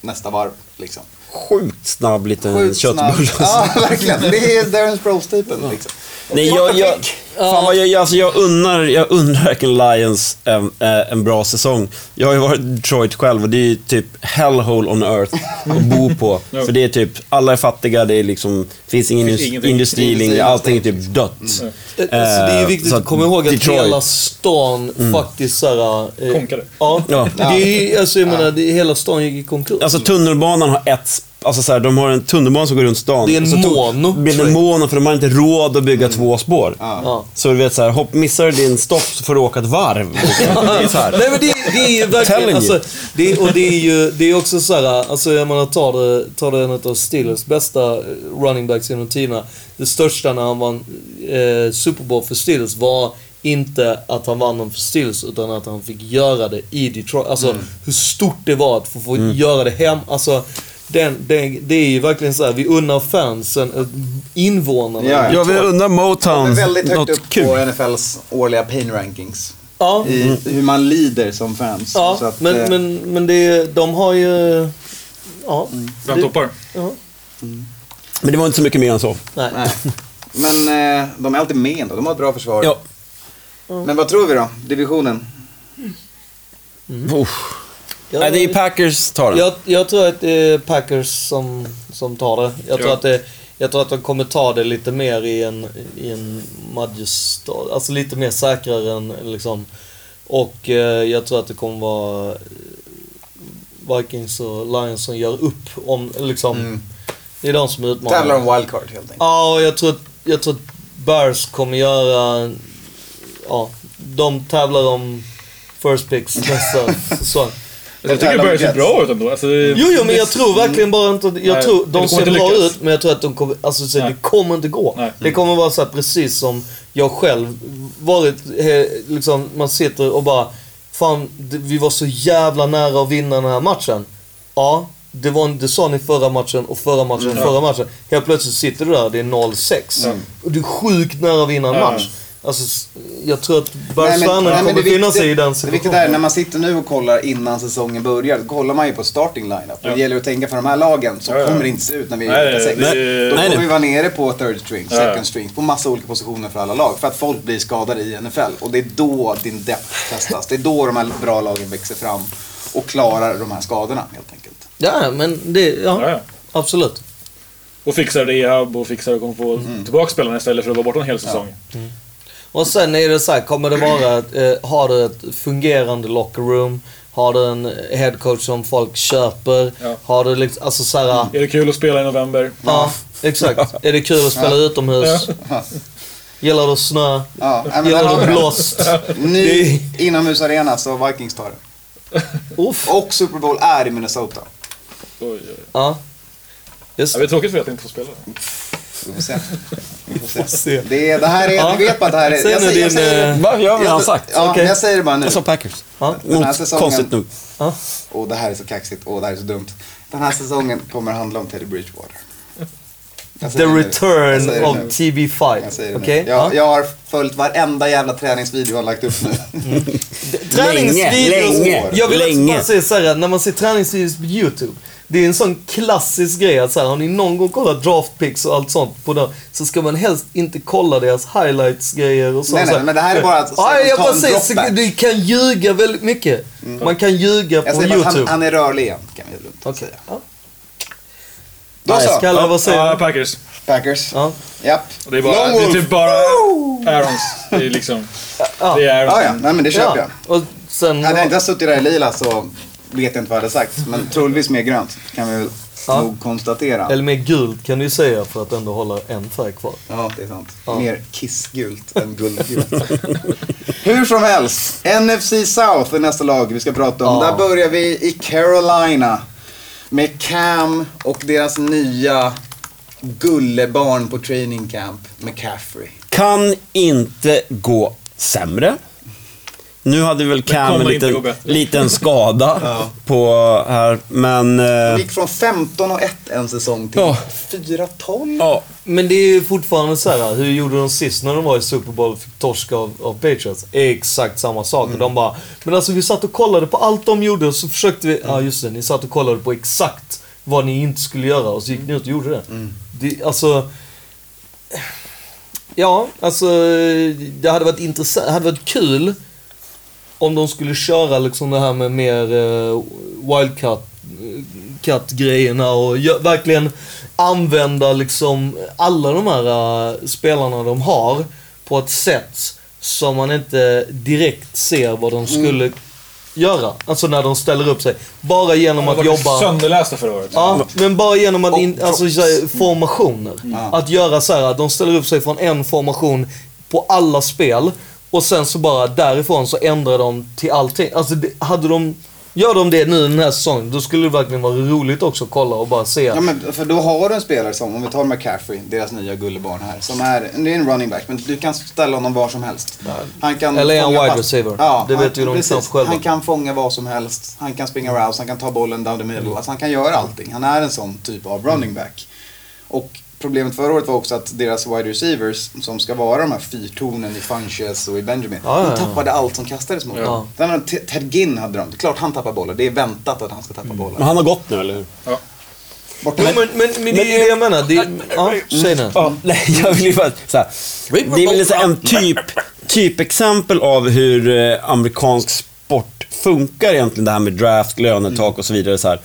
nästa varv liksom. Sjukt snabb liten Sjukt köttbulle. Ja, verkligen. Det är Darren Sproles-typen liksom. Nej, jag, jag, fan vad jag, alltså jag unnar, jag unnar verkligen Lions en, eh, en bra säsong. Jag har ju varit i Detroit själv och det är ju typ hellhole on earth att bo på. För det är typ, alla är fattiga, det är liksom, finns ingen Finns industri längre, allting är typ dött. Alltså, det är Eh, viktigt så att komma ihåg att Detroit. hela stan faktiskt såhär... Eh, Konkade. Ja. Ja. Det är, alltså, jag menar, det, hela stan gick i konkurs. Alltså tunnelbanan har ett, alltså så här, de har en tunnelbana som går runt stan. Det är en så mono Det blir en mono för de har inte råd att bygga två spår. Ja. Så du vet så här, hopp, missar du din stopp så får du åka ett varv. Det är så här. Nej men det, det är ju Telling verkligen, you. alltså, det, och det är ju det är också så här, alltså jag menar tar det, tar det en av Steelers bästa eh, running backs genom tiderna. Det största när han vann eh, Super Bowl för Steelers var inte att han vann den för Steelers utan att han fick göra det i Detroit. Alltså hur stort det var att få, få göra det hem. Alltså, den, den, det är ju verkligen så här, vi unnar fansen, eh, invånarna. Ja, Jag vill undra De Motown är väldigt högt något upp kul. på NFLs årliga pain rankings. Ja, I hur man lider som fans. ja Så att, men, eh, men, men det, de har ju... Ja. Bland toppar. ja. Men det var inte så mycket mer än så. Nej. Nej. Men eh, de är alltid med ändå. De har ett bra försvar. Ja. Men vad tror vi då? Divisionen? Uff. Jag- Nej, det är Packers tar den. Jag, jag tror att det är Packers som, som tar det. Jag tror, Ja. att det, jag tror att de kommer ta det lite mer i en, i en Madjestad. Alltså lite mer säkrare än liksom. Och eh, jag tror att det kommer vara eh, Vikings och Lions som gör upp om liksom. Mm. Det är de som utmanar. Tävlar om wildcard helt enkelt. Ja, och jag tror, att- jag tror att Bears kommer göra... Ja, de tävlar om first picks nästa säsong. Jag tycker det börjar se bra ut ändå. Alltså, Jo, jo, men jag tror verkligen bara inte... Jag Nej, tror, de ser bra lyckas. ut, men jag tror att de kommer... Alltså, så det kommer inte gå. Nej. Det kommer vara så här precis som jag själv varit, liksom, man sitter och bara... Fan, vi var så jävla nära att vinna den här matchen. Ja, det, var, det sa ni förra matchen och förra matchen och förra matchen. Helt plötsligt sitter du där, det är 0-6. Och du är sjukt nära att vinna en match. Alltså, jag tror att Nej, nej, men kommer det befinna viktiga- sig i den Det viktiga är situationen. när man sitter nu och kollar innan säsongen börjar, då kollar man ju på starting lineup. Ja. Det gäller att tänka för de här lagen, så Ja, ja. kommer det inte se ut när vi är Nej, vecka det- sex. det- Då nej, kommer vi vara nere på third string, second ja. string, på massa olika positioner för alla lag. För att folk blir skadade i NFL. Och det är då din depth testas. Det är då de här bra lagen växer fram och klarar de här skadorna helt enkelt. Ja, men det, ja, Ja, ja. absolut. Och fixar rehab och fixar kommer få Mm. tillbaka spelarna istället för att vara borta en hel säsong. Och sen är det så här, kommer det vara, eh, har du ett fungerande locker room? Har du en headcoach som folk köper? Ja. Har du liksom, alltså så här, Är det kul att spela i november? ja, exakt. Är det kul att spela utomhus? Ja. Gillar du snö? Ja, men Gillar du blåst? Ny inomhusarena så Vikings tar det. Uff. Och Super Bowl är i Minnesota. Oj, oj. Ja. Just Ja, det är tråkigt för att jag inte får spela. Vi får se. Vi får Får se. se. Det, är, det här är, Ja. vi vet bara att det här är... Säg jag nu säger- jag din, säger- eh, Vad jag har han sagt? Ja, Okej. jag säger det bara nu. Jag sa Packers. Ja. Den här säsongen- konstigt nog. Ja. Och det här är så kaxigt och det här är så dumt. Den här säsongen kommer handla om Teddy Bridgewater. Jag The. Jag return of nu. TB5. Jag nu. Jag, jag har följt varenda jävla träningsvideo han lagt upp nu. Träningsvideos. Länge, Jag vill länge. bara säga så här, när man ser träningsvideos på YouTube. Det är en sån klassisk grej att så här, har ni någon gång kollat draft picks och allt sånt på det, så ska man helst inte kolla deras highlights-grejer och sånt. Nej, nej, men det här är bara att Ja, jag ta bara en säger, du kan ljuga väldigt mycket. Man kan ljuga på att han, YouTube. han är rörlig igen, kan vi lugnt Okej. säga. Ja. Då Nice. så. Kalle, vad säger Ja, du? Packers. Packers. Ja. Japp. Och det är, bara, det är typ bara Aarons. Det är liksom... Ja. Det är Aarons. Ja, ja. Nej, men det köper jag. Och sen... Hade jag inte suttit där i lila så vet jag inte vad jag hade sagt. Men troligtvis mer grönt, kan vi väl Ja. nog konstatera. Eller mer gult kan du ju säga för att ändå hålla en färg kvar. Ja, det är sant. Ja. Mer kissgult än guldgult. Hur som helst, NFC South är nästa lag vi ska prata om. Ja. Där börjar vi i Carolina. Med Cam och deras nya gullebarn på training camp, McCaffrey. Kan inte gå sämre. Nu hade väl Cam en liten, liten skada Ja. på här, men... Eh, gick från 15 och 1 en säsong till Ja. 4-12. Ja, Men det är ju fortfarande så här, hur gjorde de sist när de var i Super Bowl och fick torska av, av Patriots? Exakt samma sak. Mm. Och de bara, men alltså vi satt och kollade på allt de gjorde och så försökte vi, ja just det, ni satt och kollade på exakt vad ni inte skulle göra och så gick ni ut och gjorde det. Mm. det alltså... Ja, alltså det hade varit intressant, det hade varit kul om de skulle köra liksom det här med mer uh, wildcat cut-grejerna och gö- verkligen använda liksom alla de här eh, spelarna de har på ett sätt som man inte direkt ser vad de skulle göra. Alltså när de ställer upp sig. Bara genom att jobba... sönderlästa förra året. Ja, men bara genom att in, alltså, så här, formationer. Ja. Att göra så här, att de ställer upp sig från en formation på alla spel och sen så bara därifrån så ändrar de till allting. Alltså det, hade de, gör de det nu den här säsongen, då skulle det verkligen vara roligt också att kolla och bara se. Ja, men för då har du en spelare som, om vi tar McCaffrey, deras nya gullebarn här, som är, det är en running back, men du kan ställa honom var som helst. Han kan Eller är han wide receiver? Ja, Det han, vet ju de precis. knappt själva. Han kan fånga vad som helst, han kan springa routes, han kan ta bollen down the middle, alltså han kan göra allting. Han är en sån typ av running back. Och problemet förra året var också att deras wide receivers, som ska vara de här fyrtornen i Funches och i Benjamin, Ja, ja, de ja. tappade allt som kastades mot Ja. dem. Ted- Ginn hade de, det är klart han tappar bollar, det är väntat att han ska tappa bollar. men han har gått nu, eller hur? Borta. Jo, men, men, men det är det jag menar. Det, ja, säg nu. Ja, nej, jag vill ju bara så här. Det är väl så en typ, typexempel av hur eh, amerikansk sport funkar egentligen. Det här med draft, lönetak och så vidare. Så här.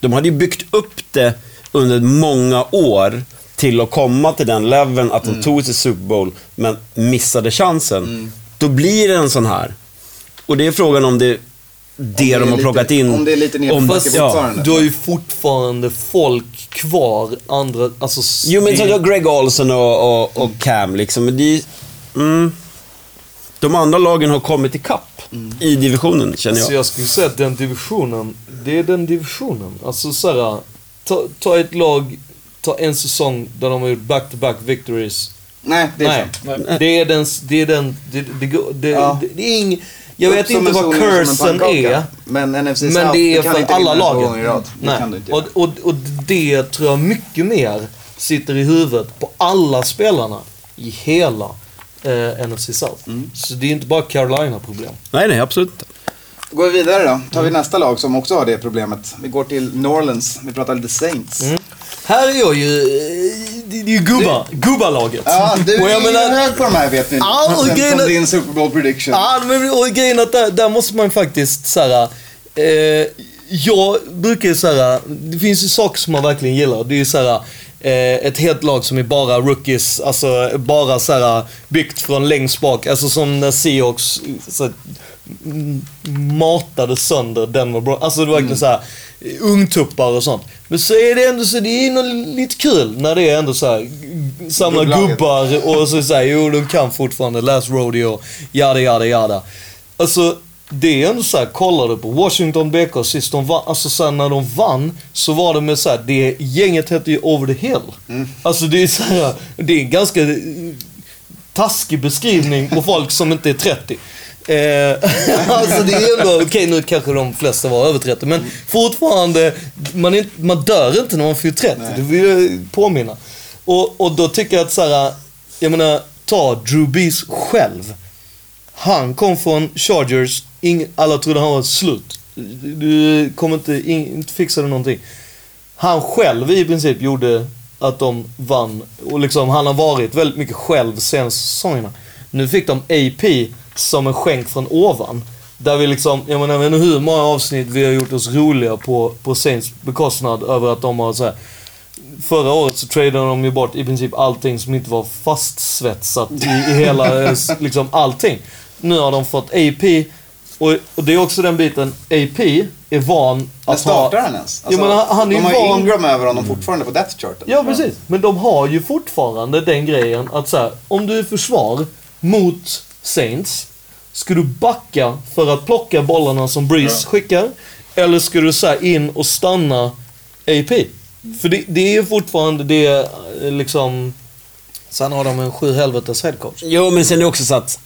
De hade ju byggt upp det under många år till att komma till den leveln att de tog sig Super Bowl, men missade chansen. Då blir det en sån här. Och det är frågan om det det är de har lite- plockat in. om det är lite nedförsbacke ja. fortfarande. Du har ju fortfarande folk kvar, andra, alltså... Jo men så det- du har Greg Olsen och, och, och Cam liksom. Men det är, mm, de andra lagen har kommit ikapp i divisionen känner Så jag. jag skulle säga att den divisionen, det är den divisionen. Alltså såhär, ta, ta ett lag, ta en säsong där de har gjort back-to-back victories. Nej, det är Nej, sant. det är den, det är den, det, det, det, Ja. det, det är ing, jag vet inte vad cursen är. Men NFC South, Men det är för inte alla lagen. Nej. kan du inte och, göra. och, och det tror jag mycket mer sitter i huvudet på alla spelarna i hela eh, NFC South. Mm. Så det är inte bara Carolina-problem. Nej, nej, absolut inte. Går vi vidare då. Tar vi nästa lag som också har det problemet. Vi går till New Orleans. Vi pratar lite Saints. Mm. Här är jag ju, eh, det är ju gubba, gubbalaget. Ja, du Och är ju menar- hög på de här vet vi. Ja, och Sen grejen som är- din Super Bowl prediction. Ja, men och grejen att där, där måste man faktiskt såhär, eh, jag brukar ju såhär, det finns ju saker som man verkligen gillar. Det är ju såhär, eh, ett helt lag som är bara rookies, alltså bara såhär byggt från längst bak. Alltså som när Seahawks så, mm, matade sönder Denver Broncos. Alltså det var verkligen såhär ungtuppar och sånt. Men så är det ändå så, det är lite kul när det är ändå såhär g- samma gubbar och så säger jo de kan fortfarande last rodeo, jada jada jada. Alltså det är ändå såhär, kollar du på Washington BK sist de vann, alltså såhär när de vann så var det med såhär, det gänget hette ju Over the Hill. Alltså det är såhär, det är en ganska taskig beskrivning på folk som inte är 30. Eh, alltså det är ändå, okej nu kanske de flesta var över 30 men fortfarande, man, är, man dör inte när man fyller 30. Det vill jag påminna. Och, och då tycker jag att såhär, jag menar, ta Drew Brees själv. Han kom från Chargers, ing, alla trodde han var slut. Du kommer inte, in, inte fixa det någonting. Han själv i princip gjorde att de vann. Och liksom, han har varit väldigt mycket själv senaste säsongerna. Nu fick de AP som en skänk från ovan. Där vi liksom, jag menar, jag hur många avsnitt vi har gjort oss roliga på, på Saints bekostnad över att de har så här. Förra året så tradade de ju bort i princip allting som inte var fastsvetsat i, i hela, liksom allting. Nu har de fått AP och, och det är också den biten, AP är van att startar ha... han ens? Jo, men han- han är de ju har ju van- Ingram över honom fortfarande på death charten. Ja, precis. Men de har ju fortfarande den grejen att så här, om du är försvar mot Saints, ska du backa för att plocka bollarna som Breeze skickar? Eller ska du så in och stanna AP? För det, det är ju fortfarande det, eh, liksom... Sen har de en sju helvetes headcoach. Jo, men sen är det också så att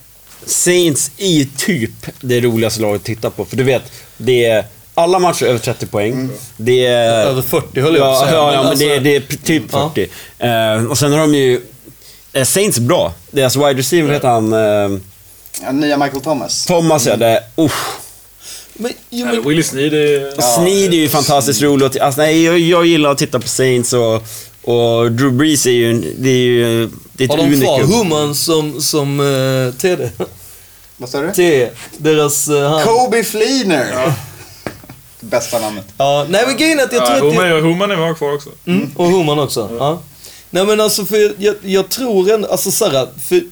Saints är typ det roligaste laget att titta på. För du vet, det är alla matcher över 30 poäng. Det är... Över 40 höll jag på att Ja, säga. ja, ja men alltså- det, är- det är typ Ja. 40. Eh, och sen har de ju... Eh, Saints är bra. Deras wide receiver heter han... Eh, Ja, nya Michael Thomas. Thomas, ja. Det, usch. Men, jo, men, Willie Snead är... Ja, Snead är ju fantastiskt rolig att alltså, nej, jag, jag gillar att titta på Saints och, och Drew Brees är ju... Det är ju... Det är har ett de kvar. Humman som, som uh, TD? Vad sa du? T, deras... Uh, han. Kobe Fleener. Bästa namnet. Ja, nej men grejen är att jag tror Ja, att... Homan är var kvar också. Mm, och Homan också. Ja. Nej men alltså för jag, jag, jag tror ändå, alltså såhär, för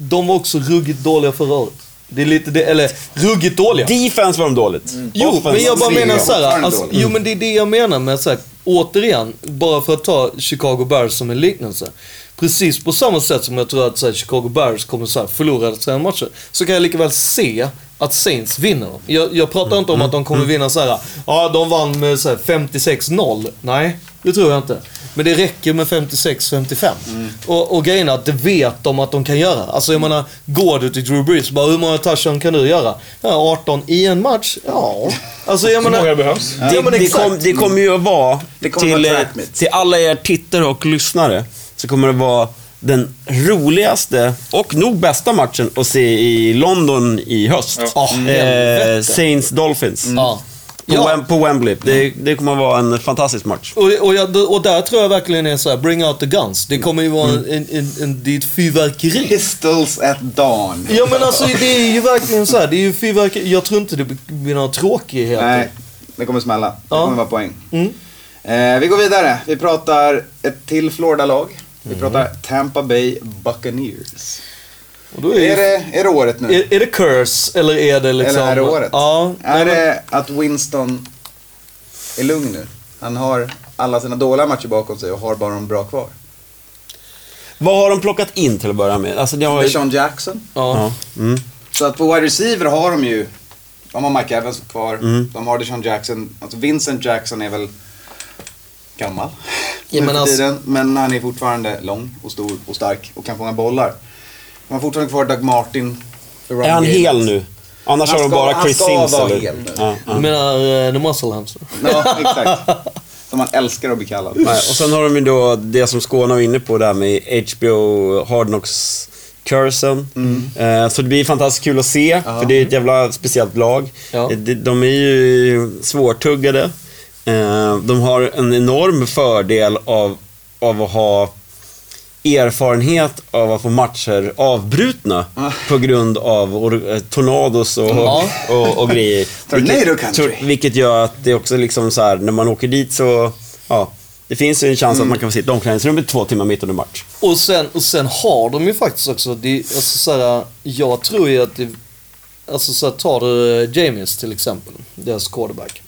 de var också ruggigt dåliga förra året. Det är lite det, eller ruggigt dåliga. Defense var de dåligt. Jo, Offense men jag bara menar såhär, fortfarande alltså, jo men det är det jag menar med såhär, återigen, bara för att ta Chicago Bears som en liknelse. Precis på samma sätt som jag tror att såhär, Chicago Bears kommer såhär, förlora sina matcher, så kan jag lika väl se att Saints vinner. Jag, jag pratar inte om att de kommer vinna såhär, ja de vann med såhär 56-0. Nej, det tror jag inte. Men det räcker med 56-55. Och, och grejen är att det vet de att de kan göra. Alltså jag menar, går du till Drew Brees, bara hur många touchdown kan du göra? Ja, 18 i en match? Ja. Alltså jag Hur menar... många behövs? Ja, men det, det, kom, det kommer ju att vara, Det kommer till, vara eh, till alla er tittare och lyssnare, så kommer det vara den roligaste och nog bästa matchen att se i London i höst. Ja. Eh, Helvete. Saints Dolphins. Ja. På, Ja. Wem, på Wembley. Det, det kommer att vara en fantastisk match. Och, och, jag, och där tror jag verkligen är så här, bring out the guns. Det kommer ju vara en, en, en, en, det är ett fyrverkeri. Pistols at dawn. Ja men alltså det är ju verkligen så här, det är ju fyrverkeri. Jag tror inte det blir några tråkigheter. Nej, det kommer smälla. Det Ja. kommer vara poäng. Mm. Eh, vi går vidare. Vi pratar ett till Florida-lag. Vi Mm. pratar Tampa Bay Buccaneers. Och då är, Är det, är det året nu? är, är det curse eller är det liksom... Eller är det året? Ja. Är det att Winston är lugn nu? Han har alla sina dåliga matcher bakom sig och har bara de bra kvar. Vad har de plockat in till att börja med? Alltså, det har ju... Deshaun Jackson. Ja. Ja. Mm. Så att på wide receiver har de ju, de har Mike Evans kvar, Mm. de har Deshaun Jackson, alltså Vincent Jackson är väl gammal Ja, men alltså- tiden, men han är fortfarande lång och stor och stark och kan fånga bollar. De har fortfarande kvar Doug Martin. Är han hel nu? Annars Han har de ska- bara han Chris ska Sims vara eller? hel nu. Ja, ja. Du menar uh, The Muscle Hamster? Ja, exakt. Som man älskar att bli kallad. Nej, och sen har de ju då det som Skåne var inne på där med HBO Hard Knocks Cursen. Eh, så det blir fantastiskt kul att se, för det är ett jävla speciellt lag. Ja. Eh, de- är ju svårtuggade. Eh, de har en enorm fördel av, av att ha erfarenhet av att få matcher avbrutna på grund av or- eh, tornados och, Ja. och, och grejer. Tornado Vilket- tor- Vilket gör att det också liksom så här, när man åker dit så, ja, det finns ju en chans att man kan få sitta i omklädningsrummet två timmar mitt under match. Och sen, och sen har de ju faktiskt också, det, alltså så här, jag tror ju att det, alltså så här, tar du eh, James till exempel, deras quarterback.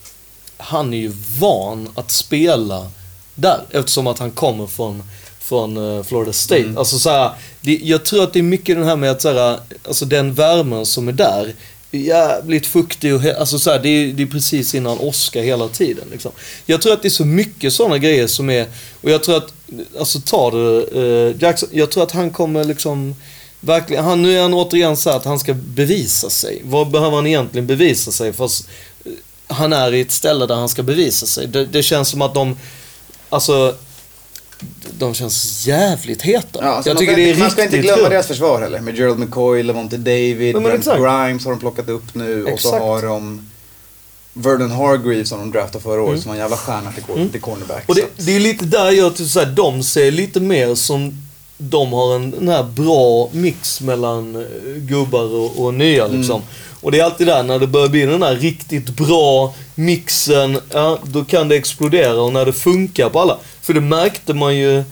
Han är ju van att spela där eftersom att han kommer från, från eh, Florida State. Alltså så här, det, jag tror att det är mycket den här med att så här, alltså den värmen som är där, är jävligt fuktig och alltså så här, det, är, det är precis innan Oscar hela tiden. Liksom. Jag tror att det är så mycket sådana grejer som är, och jag tror att, alltså tar du eh, Jackson, jag tror att han kommer liksom Verkligen, han, nu är han återigen så att han ska bevisa sig. Vad behöver han egentligen bevisa sig? Fast eh, han är i ett ställe där han ska bevisa sig. Det, det känns som att de, alltså, de känns jävligt heta. Ja, alltså jag tycker det är Man ska riktigt inte glömma deras försvar heller. Med Gerald McCoy, Levante David, men Brent exakt. Grimes har de plockat upp nu. Och så Exakt. har de Vernon Hargreaves som de draftade förra året som var en jävla stjärna till, cor- till cornerback. Mm. Och det, det är lite där jag tycker såhär, de ser lite mer som de har en den här bra mix mellan eh, gubbar och, och nya liksom. Och det är alltid där när det börjar bli den här riktigt bra mixen, ja då kan det explodera och när det funkar på alla. För det märkte man ju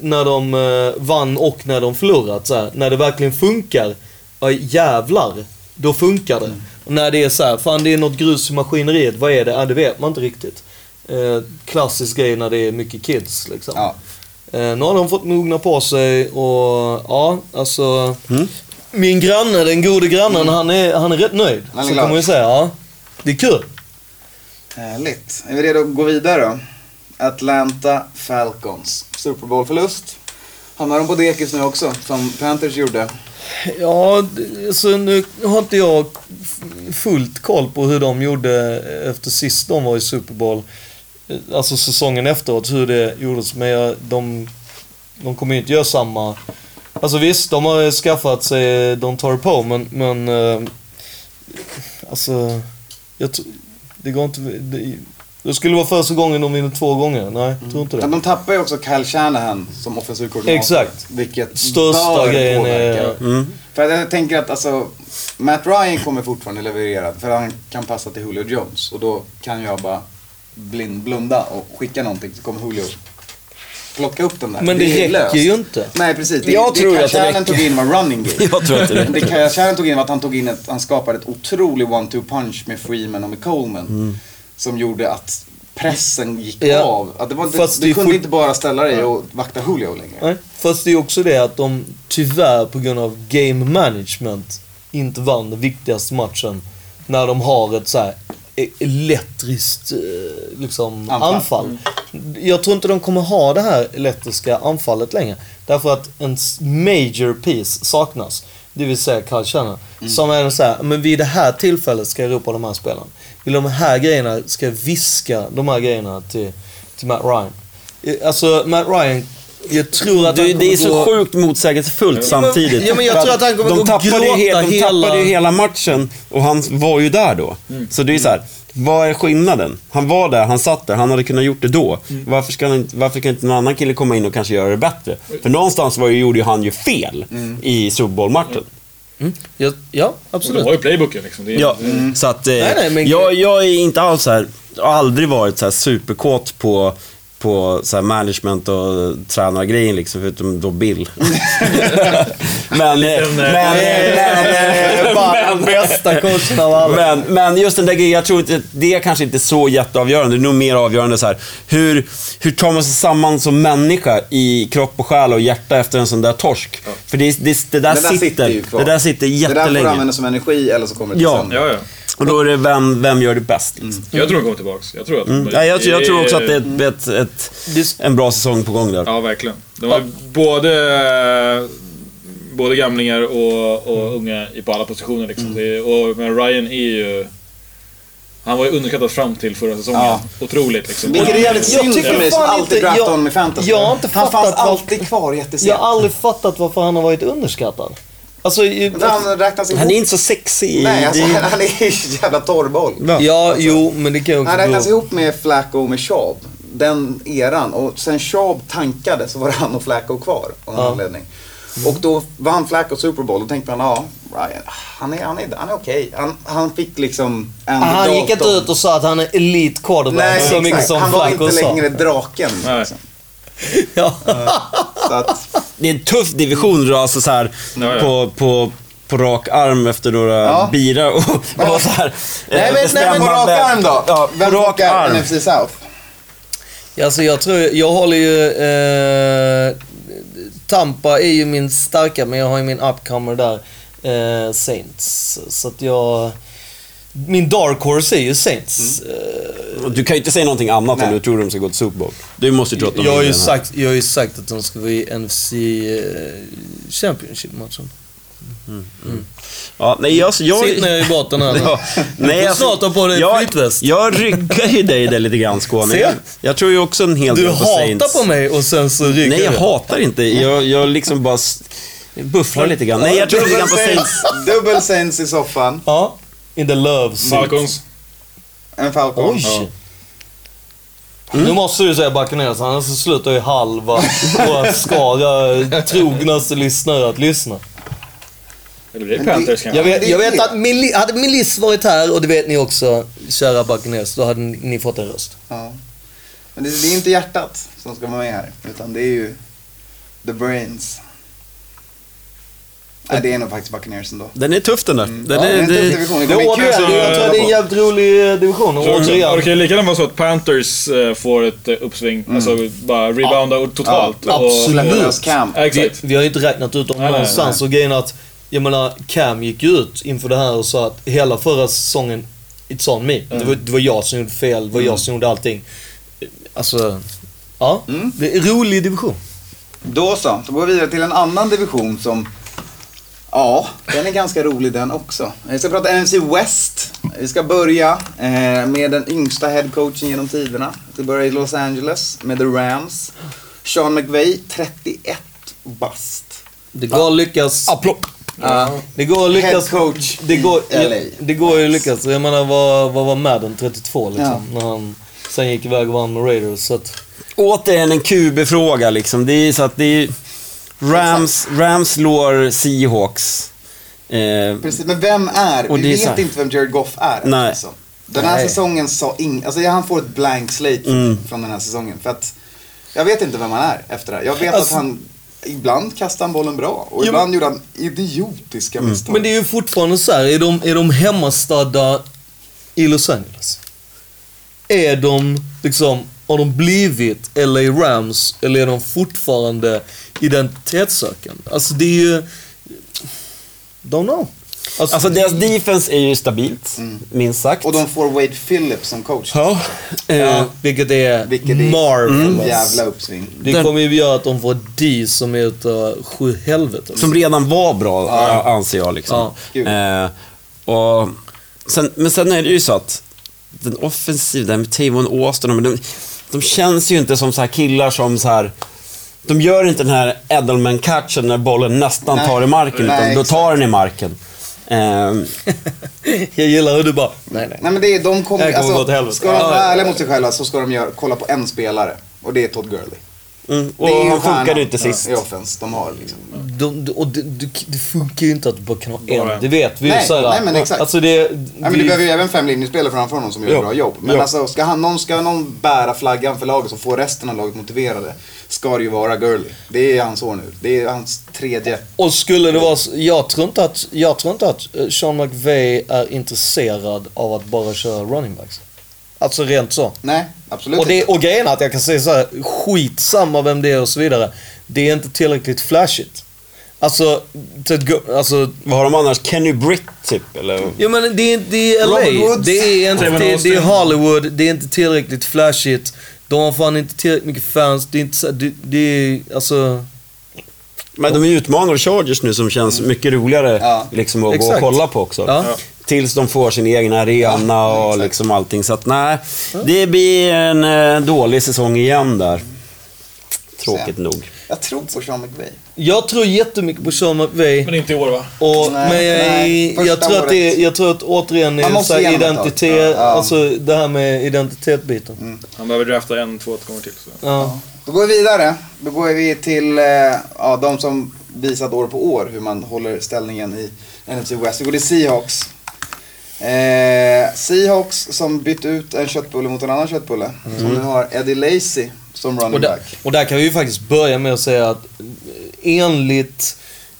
när de eh, vann och när de förlorat. Så här, när det verkligen funkar, ja jävlar, då funkar det. Och när det är så här, fan det är något grus i maskineriet, vad är det? Ja, det vet man inte riktigt. Eh, klassisk grej när det är mycket kids liksom. Ja. Eh, nu har de fått mogna på sig och ja, alltså. Min granne, den gode grannen, han, är, han är rätt nöjd. Han är så glad. kan man ju säga. Ja, det är kul. Härligt. Är vi redo att gå vidare då? Atlanta Falcons. Super Bowl-förlust. Hamnar de på dekis nu också, som Panthers gjorde? Ja, så nu har inte jag fullt koll på hur de gjorde efter sist de var i Super Bowl. Alltså säsongen efteråt, hur det gjordes. Men jag, de, de kommer ju inte göra samma... Alltså visst, de har skaffat sig Don Toro men, men... Eh, alltså... Jag det går inte... Det, det skulle vara första gången de vinner två gånger. Nej, jag tror inte det. Men de tappar ju också Kyle Shanahan som offensiv koordinator. Exakt. Vilket Största bör grejen påverka. är... Mm. För jag tänker att alltså, Matt Ryan kommer fortfarande leverera. För han kan passa till Julio Jones. Och då kan jag bara blind, blunda och skicka någonting så kommer Julio plocka upp den där. Men det, är räcker löst. ju inte. Nej precis. Det, Jag det tror Kyle att det tog in var running game. Jag tror att det Det räcker. Kyle Shanahan tog in var att han tog in ett, han skapade ett otroligt one-two punch med Freeman och med Coleman. Mm. Som gjorde att pressen gick Ja. av. Att det var, Fast du, du kunde inte bara ställa dig och vakta Julio längre. Nej, fast det är också det att de tyvärr på grund av game management inte vann den viktigaste matchen. När de har ett så här e- elektriskt eh, liksom, Anfall. anfall. Jag tror inte de kommer ha det här elektriska anfallet längre. Därför att en major piece saknas. Det vill säga Carl Shannon. Som är så här, men vid det här tillfället ska jag ropa de här spelarna. Vill de här grejerna, ska jag viska de här grejerna till, till Matt Ryan. Eh, Alltså Matt Ryan, jag tror att han det är så gå- sjukt motsägelsefullt samtidigt. ja, men jag tror att han kommer de tappade ju gråta he- De hela- tappade ju hela matchen och han var ju där då. Så det är så här, vad är skillnaden? Han var där, han satt där, han hade kunnat gjort det då. Varför, ska han, varför kan inte någon annan kille komma in och kanske göra det bättre? För någonstans var ju, gjorde ju han ju fel i Super Bowl-matchen. Ja, ja Och du absolut. har ju playbooken liksom. Det är, Ja, det- så att eh, Nej, nej, men- jag, jag är inte alls så här, har aldrig varit så här superkåt på på så här management och tränargrejen liksom, förutom då Bill. men, men, men, Bara bästa coachen av alla. men, men just den där grejen, jag tror inte, det är kanske inte så jätteavgörande. Det är nog mer avgörande så här. Hur, hur tar man sig samman som människa i kropp och själ och hjärta efter en sån där torsk? För det, det, det där Det där sitter, sitter ju kvar. det där sitter Det där får du jättelänge. använda som energi eller så kommer det Ja. sönder. ja, ja. Och då är det vem, vem gör det bäst? Liksom. Jag tror de kommer tillbaks. Jag tror att... Mm. Ja, jag, jag tror också att det är ett, ett, ett, Det- en bra säsong på gång där. Ja, verkligen. De har både, både gamlingar och, och unga i- på alla positioner. Liksom. Det, och, men Ryan är ju... Han var ju underskattad fram till förra säsongen. Ja. Otroligt liksom. Vilket är jävligt Jag synd för mig som alltid jag- honom i fantasy. jag har inte Han fanns alltid kvar jättesent. Jag har aldrig fattat varför han har varit underskattad. Alltså, Han räknas ihop. Han är inte så sexig. Nej, alltså, Det- han är ju jävla torrboll. ja, jo, men det kan också Han räknas ihop med Flacco och med Schaub. Den eran. Och sen Schaub tankade så var det han och Flacco kvar av någon Ja. anledning. Och då vann Flacco Super Bowl. Då tänkte man, ja, Ryan, han är, han är, han är okej. Han, han fick liksom en Han gick inte ut och sa att han är elite quarterback Nej, så mycket exakt. som Han var Flacco inte sa. längre draken. Liksom. Ja. Så att, Det är en tuff division då, alltså så här, Ja, ja. På, på, på rak arm efter några Ja. bira och, och så här. nej, eh, men, nej, men på rak arm då. Ja, Vem på rak arm. NFC South? Alltså jag tror, jag håller ju... Eh, Tampa är ju min starka, men jag har ju min upcomer där. Eh, Saints. Så att jag... Min dark horse är ju Saints. Eh, Och Du kan ju inte säga någonting annat Nej. om du tror de ska gå till Super Bowl. Du måste ju tro att de jag, har ju sagt, jag har ju sagt att de ska vara i NFC eh, Championship-matchen. Ja, nej, jag, jag, Sitt ner i båten här nu. Ja, nej, får alltså, snart ha på dig jag, flytväst. jag ryggar ju dig där lite grann Skåne. Se. Jag, jag tror ju också en hel Du del på hatar Saints. på mig och sen så ryggar Nej, jag du. hatar inte. Jag, jag liksom bara bufflar lite grann. Nej, jag tror lite grann på Saints. Dubbel Saints i soffan. Ja. In the love seat. Falcons. En Falcon. Oj! Nu måste du säga Buccaneers, annars så slutar ju halva våra skara trognaste lyssnare att lyssna. Eller blir det Men det- Panthers kanske? Jag vet, jag vet att Meli, hade Melis varit här, och det vet ni också, kära Buccaneers, då hade ni, ni fått en röst. Ja. Men det, det är inte hjärtat som ska vara med här. Utan det är ju the brains. Nej, det är nog faktiskt Buccaneers ändå. Den är tuff den där. Den Ja, det är är, en tuff division. Det Det kommer är återigen, jag tror det är en jävligt rolig eh, division. Och Så också, återigen, det kan lika gärna vara så att Panthers eh, får ett eh, uppsving. Mm. Alltså bara rebounda totalt. Ja, och- absolut. Lös Cam. Ja, vi, vi har ju inte räknat ut dem Nej, nej, någonstans. Och grejen är att, jag menar, Cam gick ju ut inför det här och sa att hela förra säsongen, it's on me. Det, var, det var jag som gjorde fel, det var jag som gjorde allting. Alltså, ja. Mm. Det är en rolig division. Då så, så går vi vidare till en annan division som Ja, den är ganska rolig den också. Vi ska prata NFC West. Vi ska börja eh, med den yngsta headcoachen genom tiderna. Vi börjar i Los Angeles med The Rams. Sean McVay, 31 bast. Det går att lyckas. Applåd. Ja. Det går att lyckas. Head coach det går, i LA. Det går ju att lyckas. Jag menar, vad, vad var Madden 32 liksom? När han sen gick iväg och vann med Raiders. Så att, Återigen en QB-fråga liksom. Det är så att det är... Rams, Rams slår Seahawks. Eh, Precis, men vem är? Och vi är vet inte vem Jared Goff är. Nej. Alltså. Den här Nej. säsongen sa ing... Alltså han får ett blank slate Mm. från den här säsongen. För att jag vet inte vem han är efter det här. Jag vet Alltså- att han... Ibland kastade han bollen bra och ibland gjorde han idiotiska misstag. men det är ju fortfarande så här, är de, är de hemmastadda i Los Angeles? Är de liksom, har de blivit LA Rams eller är de fortfarande identitetssökande? Alltså det är ju... Don't know. Alltså, alltså deras defense är ju stabilt, minst sagt. Och de får Wade Phillips som coach. Ja. Eh, ja, vilket är Vilket är marvelous. ett jävla uppsving. Det Den- kommer ju göra att de får D som är utav sju helvete. Som redan var bra, Ja. anser jag. Liksom. Ja. Eh, och sen, men sen är det ju så att den offensiva, där med Tavon Austin, men de, de känns ju inte som så här killar som så här... De gör inte den här Edelman-catchen när bollen nästan Nej. tar i marken, Nej, utan då tar den i marken. Eh, Jag gillar hur du bara, nej nej. Nej men det är, de kommer, Det kommer gå åt alltså, helvete. ska de vara Ja. ärliga mot sig själva så ska de göra, kolla på en spelare. Och det är Todd Gurley. mm, och Det han funkade ju inte sist. I offense de har liksom. De, de, och det, det, det funkar ju inte att du bara kan ha en. Det vet vi ju. Nej, så här, nej, men exakt. Alltså det... Nej, men du behöver ju även fem linjespelare framför honom som gör Ja. ett bra jobb. Men Ja. alltså, ska, han, någon, ska någon bära flaggan för laget och få resten av laget motiverade, ska det ju vara Gurley. Det är hans år nu. Det är hans tredje. Och skulle det vara jag tror inte att, jag tror inte att eh, Sean McVay är intresserad av att bara köra running backs. Alltså rent så. Nej, absolut Och, det, inte. och grejen är att jag kan säga så här, skitsamma vem det är och så vidare. Det är inte tillräckligt flashigt. Alltså, Ted alltså Vad har de annars? Kenny Britt, typ? Eller? Jo men det är, det är LA. Det är, inte, det, det är. Hollywood. Det är inte tillräckligt flashigt. De har fan inte tillräckligt mycket fans. Det är inte så, det, det är, alltså... Men de är utmanare Chargers nu som känns mycket roligare Ja. liksom, att gå och Exakt. kolla på också. Ja. Tills de får sin egen arena och exakt. liksom allting. Så att nej, det blir en eh, dålig säsong igen där. Tråkigt Sen. nog. Jag tror på Sean McVay. Jag tror jättemycket på Sean McVay. Men inte i år va? Och, Nej, men jag, nej, jag, tror att det, jag tror att återigen är så identitet, Ja, ja. alltså det här med identitetsbiten. Mm. Han behöver drafta en, två gånger till. Så. Ja. Då går vi vidare. Då går vi till eh, ja, de som visat år på år hur man håller ställningen i NFC West. Vi går till Seahawks. Eh, Seahawks som bytt ut en köttbulle mot en annan köttbulle. Som nu har Eddie Lacy som running Och, där, back. och där kan vi ju faktiskt börja med att säga att eh, enligt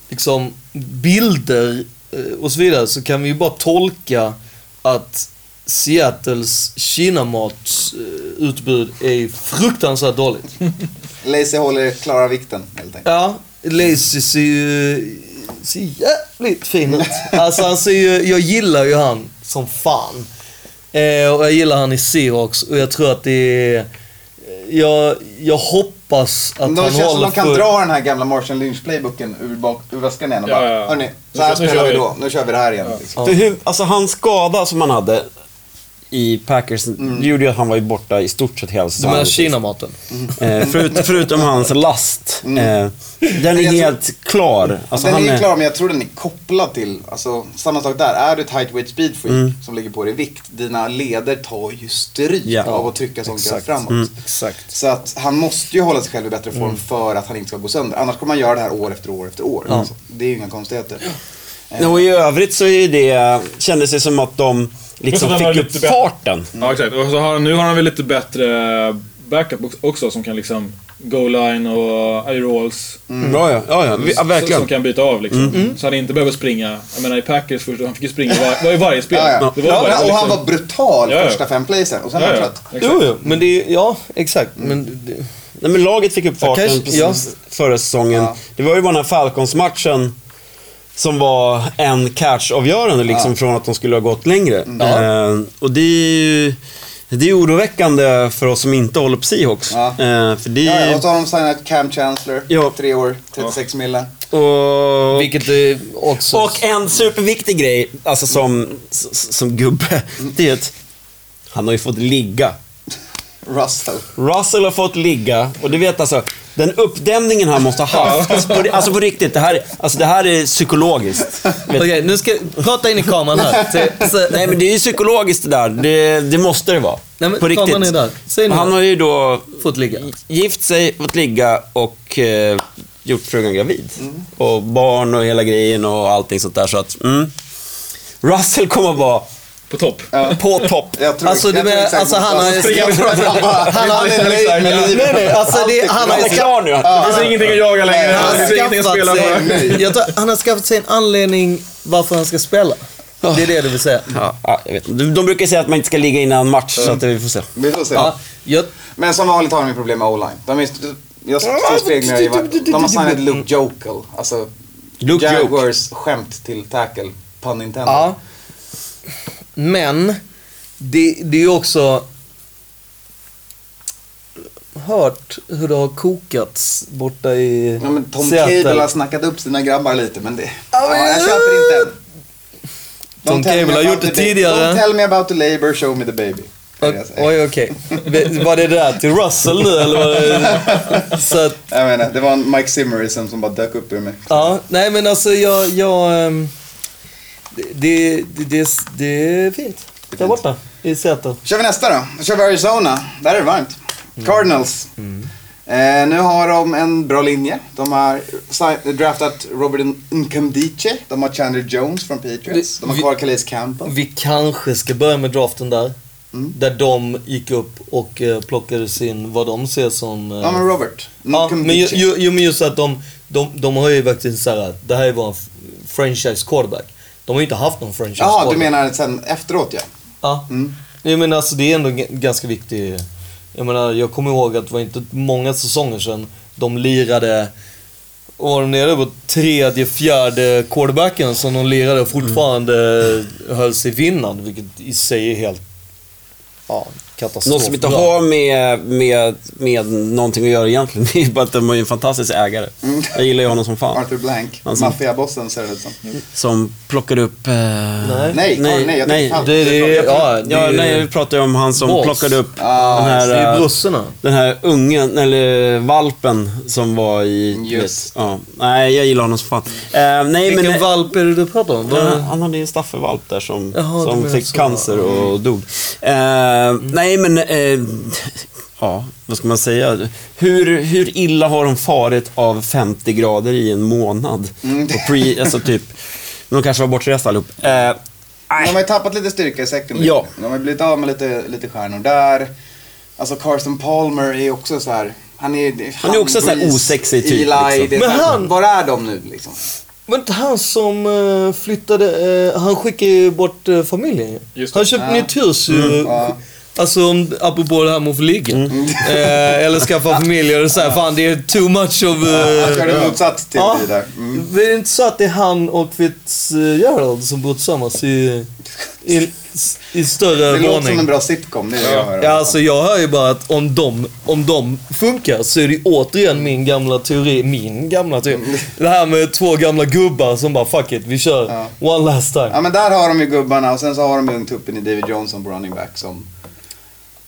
liksom bilder eh, och så vidare så kan vi ju bara tolka att Seattles kinamatsutbud är fruktansvärt dåligt. Lacy håller klara vikten helt enkelt. Ja, Lazy ser ju ser jävligt fin ut. Alltså han ser ju, jag gillar ju han som fan. Eh, och jag gillar han i Seahawks och jag tror att det är... Jag, jag hoppas att Men de han känns som håller de kan för... dra den här gamla Marshall Lynch-playbooken ur, bak, ur väskan igen och Ja, bara, ja, ja. hörni, så här spelar vi." då. Nu kör vi det här igen. Liksom. För hur, alltså hans skada som han hade i Packers, det gjorde ju att han var ju borta i stort sett hela Du säsongen. menar kinamaten? Eh, förut, förutom hans last. Eh, den är jag tror- helt klar. Alltså, den han är är, klar, men jag tror den är kopplad till, alltså samma sak där. Är du ett height weight speed freak Mm. som ligger på dig i vikt, dina leder tar ju stryk Ja. av att trycka sånt Exakt. framåt. Mm. Exakt. Så att han måste ju hålla sig själv i bättre form för att han inte ska gå sönder. Annars kommer han göra det här år efter år efter år. Alltså, det är ju inga konstigheter. Och i övrigt så är det, kändes det som att de liksom fick upp farten. Ja, exakt. Och så har, nu har han väl lite bättre backup också som kan liksom goal line och eye rolls. Bra ja, ja, ja, vi, ja Som verkligen. kan byta av liksom. Så han inte behöver springa. Jag menar i Packers först, han fick ju springa var, var i varje spel. Ja, ja. Det var Ja, bara, och han liksom- var brutal Ja, ja. första fem playsen och sen Ja, var han trött. Jo, jo, men det är, ja, exakt. Men det, Nej, men laget fick upp farten kanske- precis ja. förra säsongen. Ja. Det var ju bara den här Falcons-matchen som var en catch-avgörande liksom från att de skulle ha gått längre. Eh, och det är ju det är oroväckande för oss som inte håller på Seahawks. Ja. Eh, för det Ja, är ja, och så har de signat Cam Chancellor, Ja. tre år, 36 mille. och, vilket är också... och en superviktig grej, alltså som, som gubbe, det är att han har ju fått ligga. Russell. Russell har fått ligga och du vet alltså, den uppdämningen han måste ha haft. På, alltså på riktigt, det här, alltså det här är psykologiskt. Okej, nu ska prata in i kameran här. Så, så, Nej men det är ju psykologiskt det där. Det, det måste det vara. Nej, men på riktigt. Han har ju då Fått ligga. gift sig, fått ligga och eh, gjort frugan gravid. Mm. Och barn och hela grejen och allting sånt där. Så att, mm. Russell kommer vara På topp. på topp. Jag tror, Alltså, du menar- alltså, han har- att han har. Nej, nej, alltså det, han har Han är ju klar nu. Det finns ingenting att jaga längre. Han har skaffat sig, jag tror, han har skaffat sig en anledning varför han ska spela. Det är det du vill säga. Ja, ja, jag vet. De, de brukar säga att man inte ska ligga innan match, så att vi får se. Vi får se. Ja, jag, Men som vanligt har de ju problem med o-line. De är, jag står speglar i De har signat Luke Jokel. Alltså, Luke Joke. Jaguars skämt till tackle. Pun intended. ja. Men, det, det är ju också hört hur det har kokats borta i Ja, men Tom. Cable har snackat upp sina grabbar lite, men det... Ja, men- Ja, jag köper inte än. Tom Cable har gjort det tidigare. Don't tell me about the labor, show me the baby. Oj, okej. Var det det där till Russell nu eller? Var det... Så att, Jag menar, det var en Mike Zimmerism som bara dök upp ur mig. ja, nej men alltså jag, jag ehm, det, det, det, det är fint. Där borta i Seattle. kör vi nästa då. Då kör vi Arizona. Där är det varmt. Mm. Cardinals. Eh, nu har de en bra linje. De har draftat Robert Nkemdiche. De har Chandler Jones från Patriots. De har kvar Calais Campbell. Vi kanske ska börja med draften där. Mm. Där de gick upp och eh, plockade sin, vad de ser som... eh, Ja men Robert. ja, men ju, ju, ju, men just att de, de, de har ju verkligen såhär, det här är vår franchise quarterback. De har ju inte haft någon franchise quarterback. du menar sen efteråt ja. Ja. Mm. Jag menar alltså det är ändå g- ganska viktigt. Jag menar, jag kommer ihåg att det var inte många säsonger sedan de lirade och var de nere på tredje, fjärde quarterbacken som de lirade och fortfarande höll sig vinnande. Vilket i sig är helt... Ja, katastrof. Något som inte bra. har med, med, med någonting att göra egentligen. Det är bara att de är en fantastisk ägare. Jag gillar ju honom som fan. Arthur Blank. Alltså- Maffiabossen ser det ut som. Som plockade upp... Eh... Nej. Nej, nej, nej, jag nej. tycker fan- Det, det, är- ja, det, Ja, är- nej, vi pratar ju om han som Boss. plockade upp Ah, den, här, det är eh, den här ungen, eller valpen som var i... du Just. Vet, ja. Nej, jag gillar honom som fan. Eh, nej, Vilken men, valp är det du pratar om? Ja, han hade ju en staffelvalp där som, Jaha, som fick så. Mm. cancer och dog. Eh, Nej, men... Eh, ja, vad ska man säga? Hur, hur illa har de farit av 50 grader i en månad? Mm. Och pre, alltså typ... De kanske var bortresta allihop. Eh, De har ju tappat lite styrka i secondary. Ja. De har blivit av med lite, lite stjärnor där. Alltså Carson Palmer är också så här. Han är, Han är också så här osexig typ, Eli, liksom. Men han- Var är de nu liksom? Var inte han som eh, flyttade, eh, han skickade ju bort uh, familjen ju. Han köpte Ja. nytt hus ju. Mm, ja. Alltså om, apropå det här med att få ligga. Eh, eller skaffa familj och så här, fan det är too much of... eh, Han körde motsats till Ja. det där. Mm. Det är inte så att det är han och Fitzgerald som bor tillsammans i, i, i större Det låter som våning? en bra sitcom, det är det jag hör. Ja, alltså jag hör ju bara att om de, om de funkar så är det återigen min gamla teori, min gamla teori. Det här med två gamla gubbar som bara fuck it, vi kör Ja. one last time. Ja men där har de ju gubbarna och sen så har de ju ungtuppen i David Johnson på running back som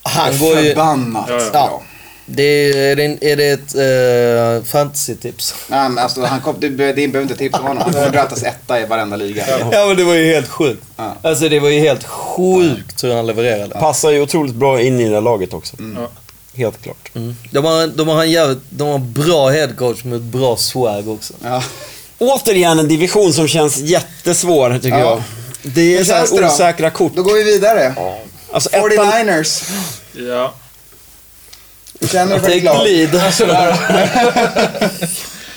Han går ju... förbannat Ja, ja. bra. Det är, är, det, ett uh, fantasy-tips? Nej, men alltså, han kom, du, du behöver inte tipsa om honom. Han kommer draftas etta i varenda liga. Ja men det var ju helt sjukt. Ja. Alltså det var ju helt sjukt hur han levererade. passar ju otroligt bra in i det laget också. Ja. Helt klart. De har, de har en jävligt, de har en bra headcoach med ett bra swag också. Ja. Återigen en division som känns jättesvår, tycker Ja. jag. Det är så osäkra kort. Då går vi vidare. Alltså, ettan, 49ers. Ja. Känner du ett lag? glid.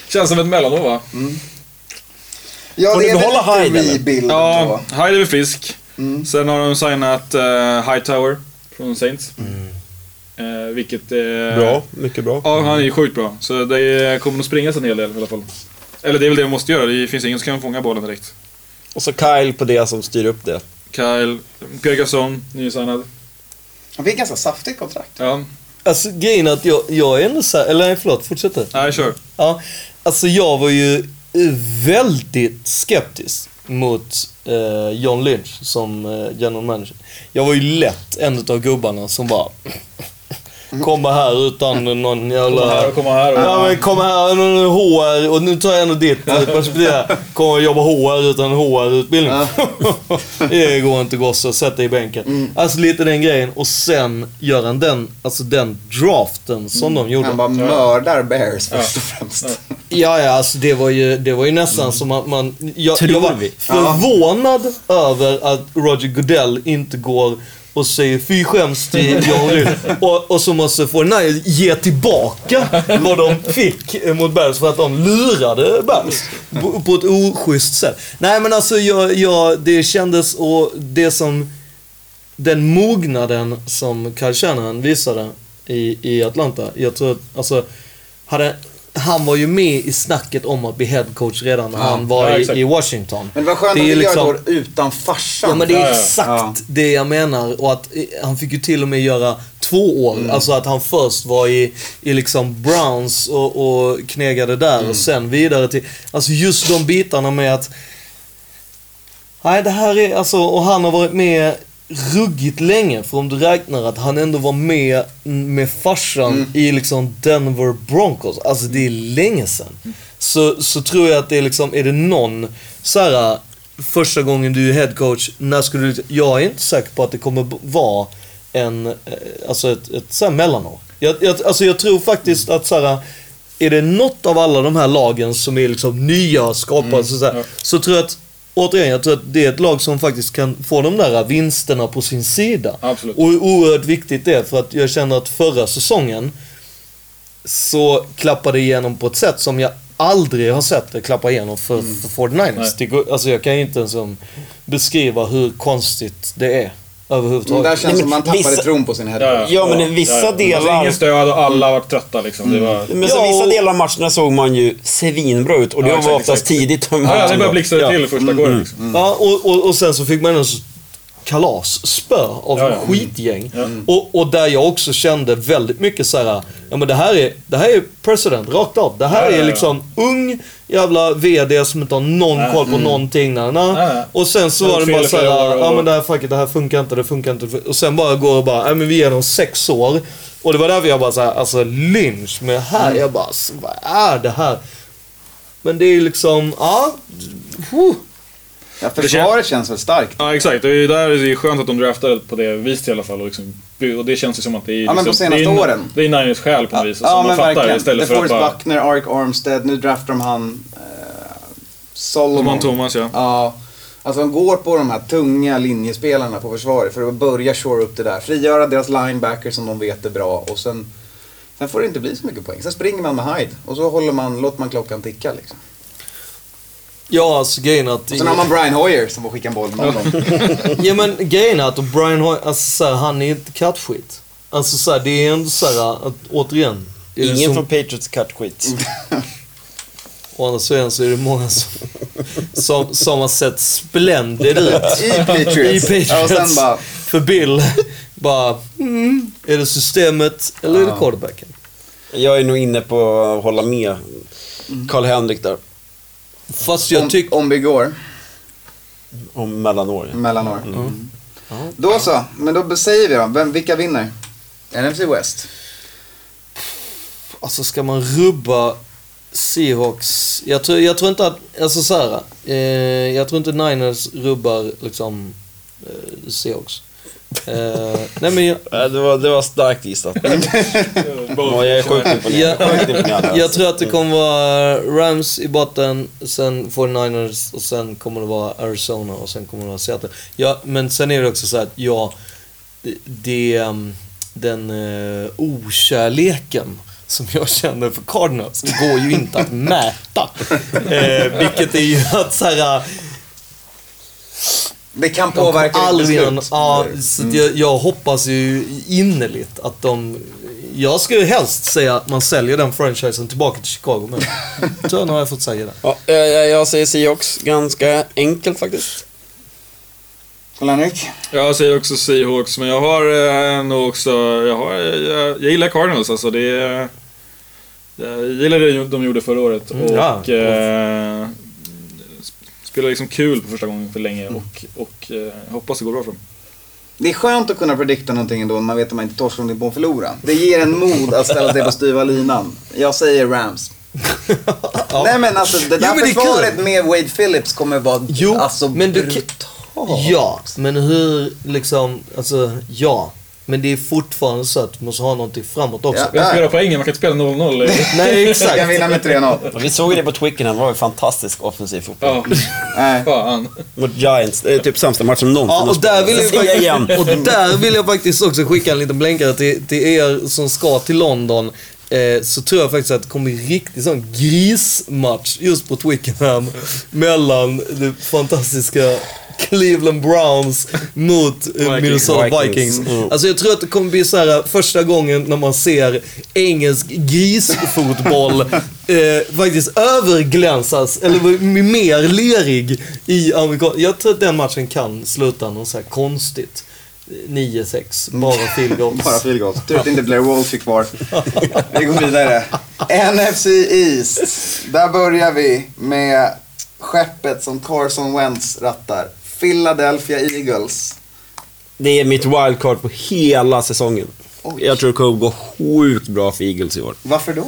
Känns som ett mellanår va? Ja, Får det du är väl lite rebuild Ja. Hyde är väl frisk. Sen har de signat uh, Hightower från Saints. Eh, vilket är... Bra, mycket bra. Ja, han är ju sjukt bra. Så det kommer nog springas en hel del i alla fall. Eller det är väl det de måste göra. Det finns ingen som kan fånga bollen direkt. Och så Kyle på det som styr upp det. Kyle, Pierre Gasson, nysignad. Han fick ganska saftigt kontrakt. Ja, Alltså grejen är att jag, jag är ändå så här, eller nej förlåt, fortsätt nej kör. Ja, alltså jag var ju väldigt skeptisk mot eh, John Lynch som eh, general manager. Jag var ju lätt en av gubbarna som bara kommer här utan någon jävla... Komma här och komma här och... Ja men kom här, någon HR, och nu tar jag ändå ditt perspektiv här. Kommer och jobba HR utan HR-utbildning. det går inte gosse, sätt dig i bänken. Alltså lite den grejen. Och sen gör han den, alltså den draften som de gjorde. Han bara mördar Bears först och främst. Ja, ja, alltså det var ju, det var ju nästan som att man... Jag, Tror jag var vi? förvånad över att Roger Goodell inte går och säger fy skäms till John och, och så måste 49 ge tillbaka vad de fick mot Bears för att de lurade Bears på, på ett oschysst sätt. Nej men alltså jag, jag, det kändes och det som den mognaden som Kyle Shanahan visade i, i Atlanta. Jag tror att, alltså, hade, han var ju med i snacket om att bli headcoach redan när Ja. han var Ja, i, i Washington. Men det var skönt Det att vi liksom- år utan farsan. Ja men det är exakt Ja. det jag menar. Och att eh, han fick ju till och med göra två år. Mm. Alltså att han först var i, i liksom Browns och, och knegade där Mm. och sen vidare till... Alltså just de bitarna med att... Nej det här är alltså, och han har varit med ruggigt länge. För om du räknar att han ändå var med med farsan Mm. i liksom Denver Broncos. Alltså det är länge sedan. Så, så tror jag att det är liksom, är det någon så här första gången du är headcoach, när skulle du... Jag är inte säker på att det kommer vara en, eh, alltså ett, ett så här mellanår. Jag, jag, alltså jag tror faktiskt att så här, är det något av alla de här lagen som är liksom nya skapade, så, så, här, ja. så tror jag att Återigen, jag tror att det är ett lag som faktiskt kan få de där vinsterna på sin sida. Absolut. Och hur oerhört viktigt det är, för att jag känner att förra säsongen så klappade det igenom på ett sätt som jag aldrig har sett det klappa igenom för, för 49ers. Nej. Det går, alltså jag kan inte ens beskriva hur konstigt det är Men överhuvudtaget. där känns det som man tappade vissa- tron på sin Ja, headcoach. Ja, men vissa Det delar- ingen stöd och alla var trötta liksom. Det var... Men så Ja, vissa och- delar av matcherna såg man ju svinbra ut och det Ja, var exakt, oftast exakt. tidigt. Ja, ja, det bara blixtrade till första året liksom. Ja, och, och, och sen så fick man så kalasspö av Ja, ja. skitgäng. Och, och där jag också kände väldigt mycket så här, ja men det här är, det här är president, rakt av. Det här Ja, är liksom ung jävla VD som inte har någon koll på någonting. Na, na. Och sen så var det bara så här, ja men det här, fuck it, det här funkar inte, det funkar inte. Och sen bara går och bara, ja men vi ger dem sex år. Och det var därför jag bara så här, alltså lynch med här. Jag bara, vad är det här? Men det är ju liksom, ja. huh. Ja, försvaret känns väl starkt. Ja, exakt. Det är ju där det är skönt att de draftade på det viset i alla fall. Och, liksom, och det känns ju som att det är... Ja, men liksom, senaste det är, åren. Det är Niners själ på något vis. Ja, som man men fattar verkligen. istället för att bara... Buckner, Ark Armstead, nu draftar de han... Eh, Solomon. Solomon Thomas, ja. Ja. Alltså de går på de här tunga linjespelarna på försvaret för att börja shore upp det där. Frigöra deras linebacker som de vet är bra och sen... Sen får det inte bli så mycket poäng. Sen springer man med Hyde och så håller man, låter man klockan ticka liksom. Ja, alltså grejen att... Och sen har man Brian Hoyer som får skicka en boll med honom. Ja men grejen är att Brian Hoy, alltså så här, han är inte kattskit. Alltså så här, det är ändå så här, att återigen. Ingen som, från Patriots cut skit. Å andra sidan så är det många som, som, som har sett splendid ut. I Patriots. I Patriots. Ja, bara... För Bill, bara, mm, är det systemet eller är det quarterbacken? Jag är nog inne på att hålla med Karl-Henrik där. Fast jag Om, tycker... om Bigor, Om mellanår. mellanår. Mm. Då så, men då säger vi då. Vem, vilka vinner? NFC West. Alltså ska man rubba Seahawks? Jag tror, jag tror inte att, alltså så här, eh, jag tror inte Niners rubbar liksom eh, Seahawks. Eh, nej men jag, Det var, det var starkt gissat. Ja, jag är sjukt imponerad. Ja. Sjukt imponerad. jag tror att det kommer vara Rams i botten, sen 49ers och sen kommer det vara Arizona och sen kommer det vara Seattle. Ja, men sen är det också så här att ja, det, det um, den uh, okärleken som jag känner för Cardinals, det går ju inte att mäta. Eh, vilket är ju att så här, Det kan de påverka ditt aldrig beslut. igen. Ja, så att jag, jag hoppas ju innerligt att de... Jag skulle helst säga att man säljer den franchisen tillbaka till Chicago men nu har jag fått säga det. Ja, jag, jag säger Seahawks ganska enkelt faktiskt. Karl-Henrik? Jag säger också Seahawks, men jag har eh, nog också... Jag, har, jag, jag gillar Cardinals alltså. Det är, jag gillar det de gjorde förra året. Mm, och ja. eh, spelar liksom kul på första gången för Mm. länge. Och, och eh, hoppas det går bra för dem. Det är skönt att kunna predikta någonting ändå när man vet att man inte torskar någonting på att förlora. Det ger en mod att ställa sig på styva linan. Jag säger Rams. Nej men alltså det där Jo, det är försvaret kul. med Wade Phillips kommer vara Jo, alltså, men du brutalt. Ja, men hur liksom, alltså ja. Men det är fortfarande så att du måste ha någonting framåt också. Ja. Man ska göra poängen, man kan inte spela 0-0. Nej, Jag exakt. kan vinna med 3-0. Och vi såg det på Twickenham, det var ju fantastisk offensiv fotboll. ja, Nej. fan. Mot Giants, det är typ sämsta matchen någonsin Ja, och där, vill jag igen. faktiskt, och där vill jag faktiskt också skicka en liten blänkare till, till er som ska till London. Eh, så tror jag faktiskt att det kommer bli riktigt sån grismatch just på Twickenham mellan det fantastiska Cleveland Browns mot eh, Vikings. Minnesota Vikings. Mm. Alltså jag tror att det kommer bli så här första gången när man ser engelsk grisfotboll eh, faktiskt överglänsas, eller bli mer lerig i amerikan... Jag tror att den matchen kan sluta något så här konstigt. 9-6, bara field goals. Bara field goals. Tur att inte Blair Wolf är kvar. Vi går vidare. NFC East. Där börjar vi med skeppet som Carson Wentz rattar. Philadelphia Eagles. Det är mitt wildcard på hela säsongen. Oj. Jag tror det kommer gå sjukt bra för Eagles i år. Varför då?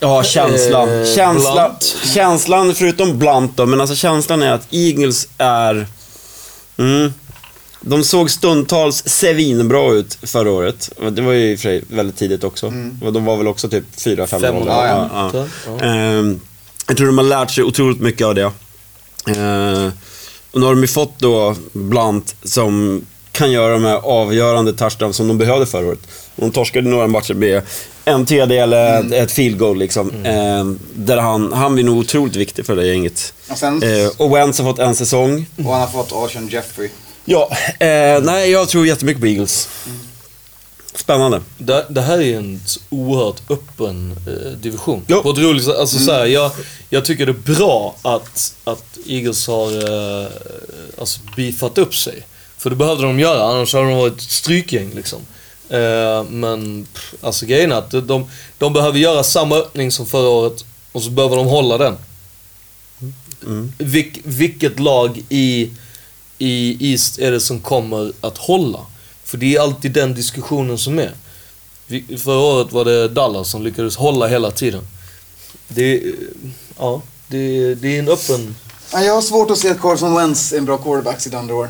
Ja, känslan. Eh, känslan, känslan, förutom Blunt då, men alltså känslan är att Eagles är... Mm, de såg stundtals svinbra ut förra året. Det var ju i och för sig väldigt tidigt också. Och De var väl också typ 4-5 Fem mål. och ja, ja, Ja. Ehm, jag tror de har lärt sig otroligt mycket av det. Och nu har de ju fått då Blunt som kan göra de här avgörande touchdowns som de behövde förra året. De torskade några matcher med en TD eller ett field goal liksom. Ehm, där han, han blir nog otroligt viktig för det gänget. Och sen... Ehm, och Wentz har fått en säsong. Och han har fått Arshon Jeffrey. Ja, eh, nej jag tror jättemycket på Eagles. Spännande. Det, det här är en oerhört öppen eh, division. Ja. På ett roligt sätt. Alltså, så här, jag, jag tycker det är bra att, att Eagles har eh, alltså, beefat upp sig. För det behövde de göra, annars hade de varit ett strykgäng liksom. Eh, men pff, alltså grejen är att de, de, de behöver göra samma öppning som förra året och så behöver de hålla den. Vilk, vilket lag i, i East är det som kommer att hålla? För det är alltid den diskussionen som är. Vi- Förra året var det Dallas som lyckades hålla hela tiden. Det, ja, det, det är en öppen... Ja, Jag har svårt att se att Carson Wentz är en bra quarterback sitt andra år.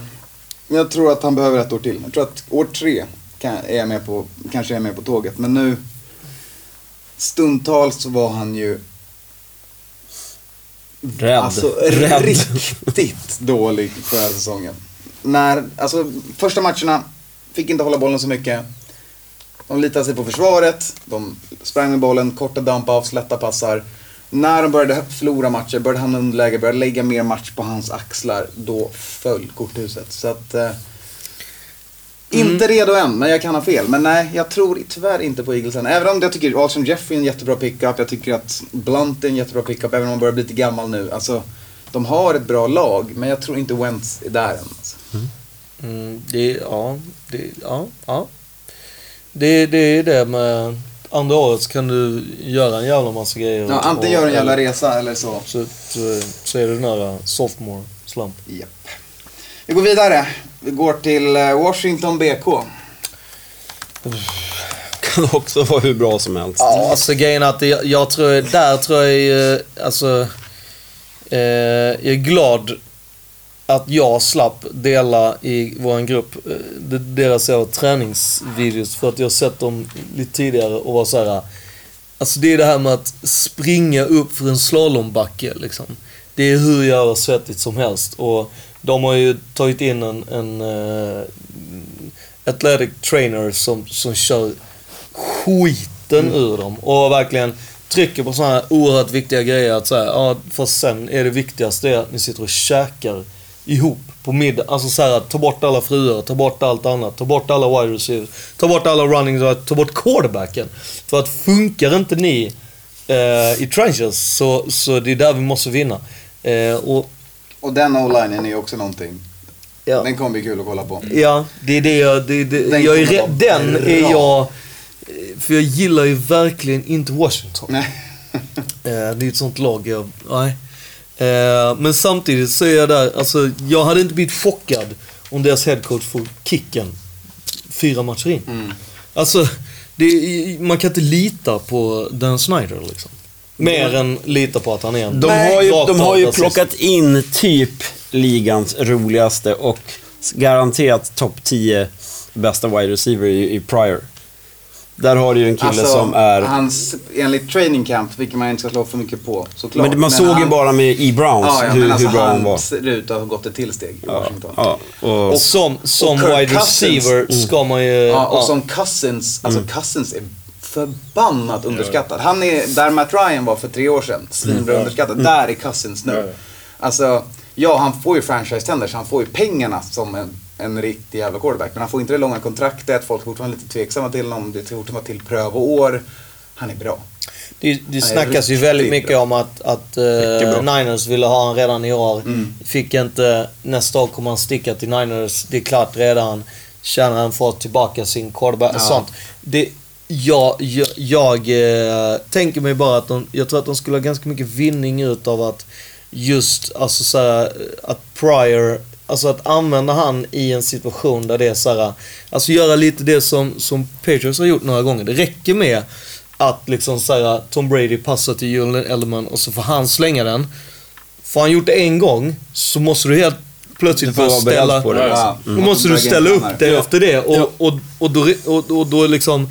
Jag tror att han behöver ett år till. Jag tror att år tre kan, är jag med på, kanske är jag med på tåget. Men nu, stundtals så var han ju Rädd. alltså, Rädd. riktigt dålig förra säsongen. När, alltså första matcherna fick inte hålla bollen så mycket. De litade sig på försvaret, de sprang med bollen, korta dump off, lätta passar. När de började förlora matcher, började hamna underläge, började lägga mer match på hans axlar, då föll korthuset. Så att... Eh, Inte redo än, men jag kan ha fel. Men nej, jag tror tyvärr inte på Eagles än. Även om jag tycker Alshon Jeffrey är en jättebra pickup. Jag tycker att Blunt är en jättebra pickup, även om han börjar bli lite gammal nu. Alltså, de har ett bra lag, men jag tror inte Wentz är där än. Alltså. Mm, det, ja, det, ja, ja. Det, det är det med andra året så kan du göra en jävla massa grejer. Ja, antingen gör en jävla resa eller så. Så, så, så är det den där uh, sophomore slump. Japp. Vi går vidare. Vi går till eh, Washington BK. Kan också vara hur bra som helst. Ja, alltså grejen är att jag, jag tror, där tror jag, eh, alltså, eh, jag är glad att jag slapp dela i vår grupp eh, de- deras träningsvideos för att jag sett dem lite tidigare och var så här. Alltså det är det här med att springa upp för en slalombacke liksom. Det är hur jävla svettigt som helst och de har ju tagit in en, en uh, athletic trainer som, som kör skiten ur dem och verkligen trycker på sådana här oerhört viktiga grejer att säga, ja fast sen är det viktigaste att ni sitter och käkar ihop på middag. Alltså så här ta bort alla fruar, ta bort allt annat, ta bort alla wide receivers, ta bort alla running, ta bort quarterbacken. För att funkar inte ni eh, i trenches så, så det är där vi måste vinna. Eh, och Och den o-linen är också någonting. ja. Den kommer bli kul att kolla på. Ja, det är det jag... Det, det, Den jag är den är jag... För jag gillar ju verkligen inte Washington. Nej. Eh, det är ett sånt lag jag... Nej. Eh, men samtidigt så är jag där, alltså jag hade inte blivit chockad om deras headcoach får kicken fyra matcher in. Mm. Alltså, det, man kan inte lita på Dan Snyder liksom. Mer än lita på att han är en De har ju, de har ju plockat in typ ligans roligaste och garanterat topp 10 bästa wide receiver i, i Pryor. Där har du ju en kille Alltså, som är... Hans, enligt training camp, vilket man inte ska slå för mycket på, såklart. men man såg ju han- bara med E. Browns Ja, ja, hur, men alltså hur bra han var. han ser ut att ha gått ett tillsteg i Ja, Washington. ja, och, Och som, som och wide Cousins. receiver ska man ju... Ja, och ja. som Cousins, alltså Mm. Cousins är förbannat underskattad. Han är där Matt Ryan var för tre år sedan, svinbra Mm. underskattad. Där är Cousins nu. Alltså, ja han får ju franchise-tänder så han får ju pengarna som en, en riktig jävla quarterback. Men han får inte det långa kontraktet, folk är fortfarande lite tveksamma till honom. Det är fortfarande till prövoår. Han är bra. Det, det snackas ju väldigt mycket bra. om att, att bra. Niners ville ha honom redan i år. Mm. Fick inte. Nästa år kommer han sticka till Niners. Det är klart redan. Tjänar han får tillbaka sin quarterback. Ja. Sånt. Det, jag jag, jag eh, tänker mig bara att de, jag tror att de skulle ha ganska mycket vinning ut av att just, alltså så här, att Pryor, alltså att använda han i en situation där det är så här, alltså göra lite det som, som Patriots har gjort några gånger. Det räcker med att liksom så här, Tom Brady passar till Julian Edelman och så får han slänga den. Får han gjort det en gång så måste du helt plötsligt beredd ställa... på det. Ja. Då måste du ställa upp dig Ja. efter det. Och, Ja. och, och, då, och, och då är liksom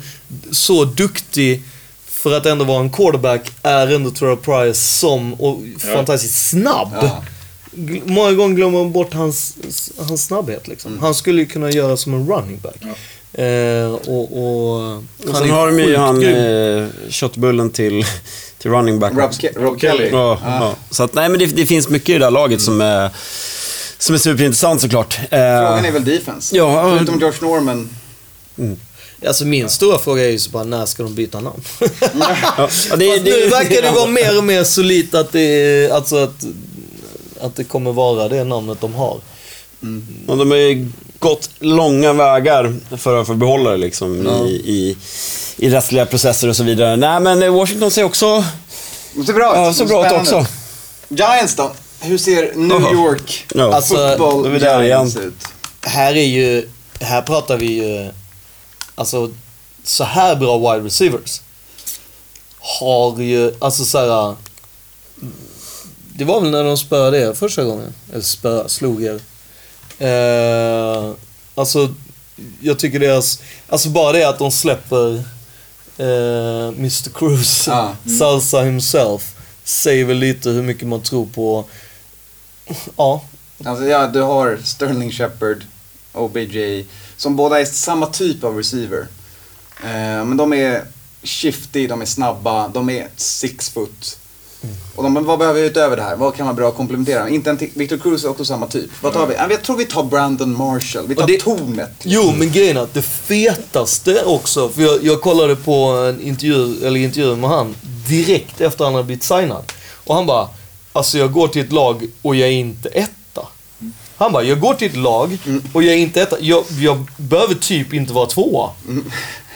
så duktig för att ändå vara en quarterback är ändå Terrell Pryor som och fantastiskt snabb. Ja. Många gånger glömmer man bort hans, hans snabbhet. Liksom. Mm. Han skulle ju kunna göra som en running back. Eh, och, och, och sen har de ju han, eh, köttbullen till, till running back. Rob. Ke- Rob Kelly. Ja, ja. Så att, nej men det, det finns mycket i det där laget som är, som är superintressant såklart. Eh, Frågan är väl defense. Ja, Förutom George Norman. Alltså min stora fråga är ju så bara, när ska de byta namn? ja, ja, det, Fast nu verkar det vara mer och mer solitt att det, är- alltså att, att det kommer vara det namnet de har. Och de har ju gått långa vägar för att få behålla det liksom i, i, i rättsliga processer och så vidare. Nej men eh, Washington ser också Det ser bra ut. ja, så bra ut också. Giants då? Hur ser New Jaha. York Ja. Alltså, football är vi där Giants igen. ut? Här är ju, här pratar vi ju, alltså så här bra wide receivers har ju, alltså så här. Det var väl när de spöade er första gången? Eller spö, slog er. Eh, alltså, jag tycker deras, alltså bara det att de släpper eh, Mr. Cruz, Ja. Salsa himself, säger väl lite hur mycket man tror på, ja, Alltså, ja, du har Sterling Shepard, OBJ, som båda är samma typ av receiver. Eh, men de är shifty, de är snabba, de är six foot. Och de, men vad behöver vi utöver det här? Vad kan man bra komplementera? Inte en Victor Cruz är också samma typ. Vad tar vi? Ja, Jag tror vi tar Brandon Marshall. Vi tar det- tornet. Jo, men grejen är att det fetaste också, för jag, jag kollade på en intervju, eller intervju med han direkt efter han hade blivit signad. Och han bara, alltså jag går till ett lag och jag är inte etta. Han bara, jag går till ett lag och jag är inte etta. Jag, jag behöver typ inte vara tvåa.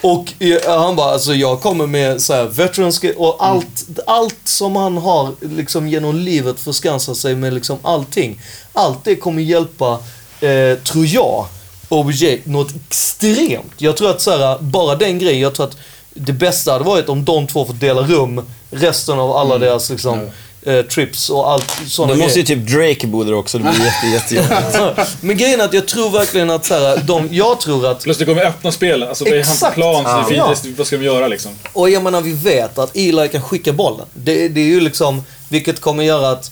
Och han bara, alltså jag kommer med så här veterans och allt, allt som han har liksom genom livet förskansat sig med liksom allting. Allt det kommer hjälpa, eh, tror jag, OBJ något extremt. Jag tror att så här, bara den grejen, jag tror att det bästa hade varit om de två får dela rum resten av alla deras liksom, eh, trips och allt sådana Då måste ju typ Drake bo där också, det blir jätte, jättejobbigt. Men grejen är att jag tror verkligen att så här, de, jag tror att Plus det kommer öppna spel. Alltså det är hans Exakt. plan, så det är fint. Ja. Vad ska de göra liksom? Och jag menar, vi vet att Eli kan skicka bollen. Det, det är ju liksom, vilket kommer göra att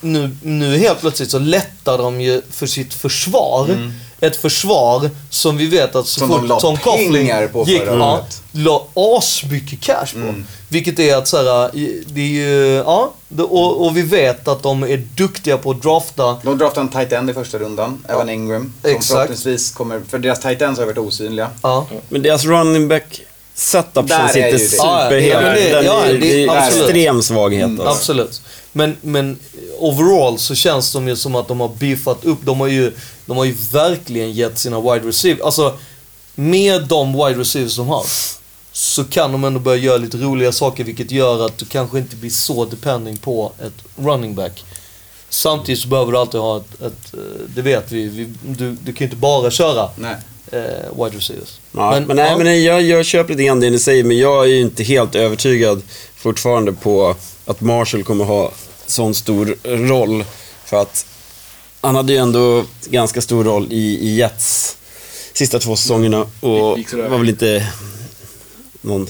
nu, nu helt plötsligt så lättar de ju för sitt försvar. Ett försvar som vi vet att så Som fort Tom Coughlin gick, ja, la asmycket cash på. Vilket är att så här, det är ju, ja, det, och, och vi vet att de är duktiga på att drafta. De draftade en tight end i första rundan, Evan Ingram. Som Exakt. förhoppningsvis kommer, för deras tight ends har varit osynliga. Ja. Men deras running back setup Där som är sitter det. superhel. Ja, men det- den ja, är, det- det är absolut. extrem svaghet alltså. Absolut. Men, men overall så känns de ju som att de har beefat upp. De har ju, de har ju verkligen gett sina wide receivers. Alltså, med de wide receivers de har så kan de ändå börja göra lite roliga saker vilket gör att du kanske inte blir så depending på ett running back. Samtidigt så behöver du alltid ha ett, ett eh, det vet vi, vi du, du kan ju inte bara köra Nej. eh, wide receivers. Ja, men, nej, men nej, jag, jag köper lite grann det ni säger, men jag är ju inte helt övertygad fortfarande på att Marshall kommer ha sån stor roll. För att han hade ju ändå ganska stor roll i, i Jets sista två säsongerna och var väl inte någon...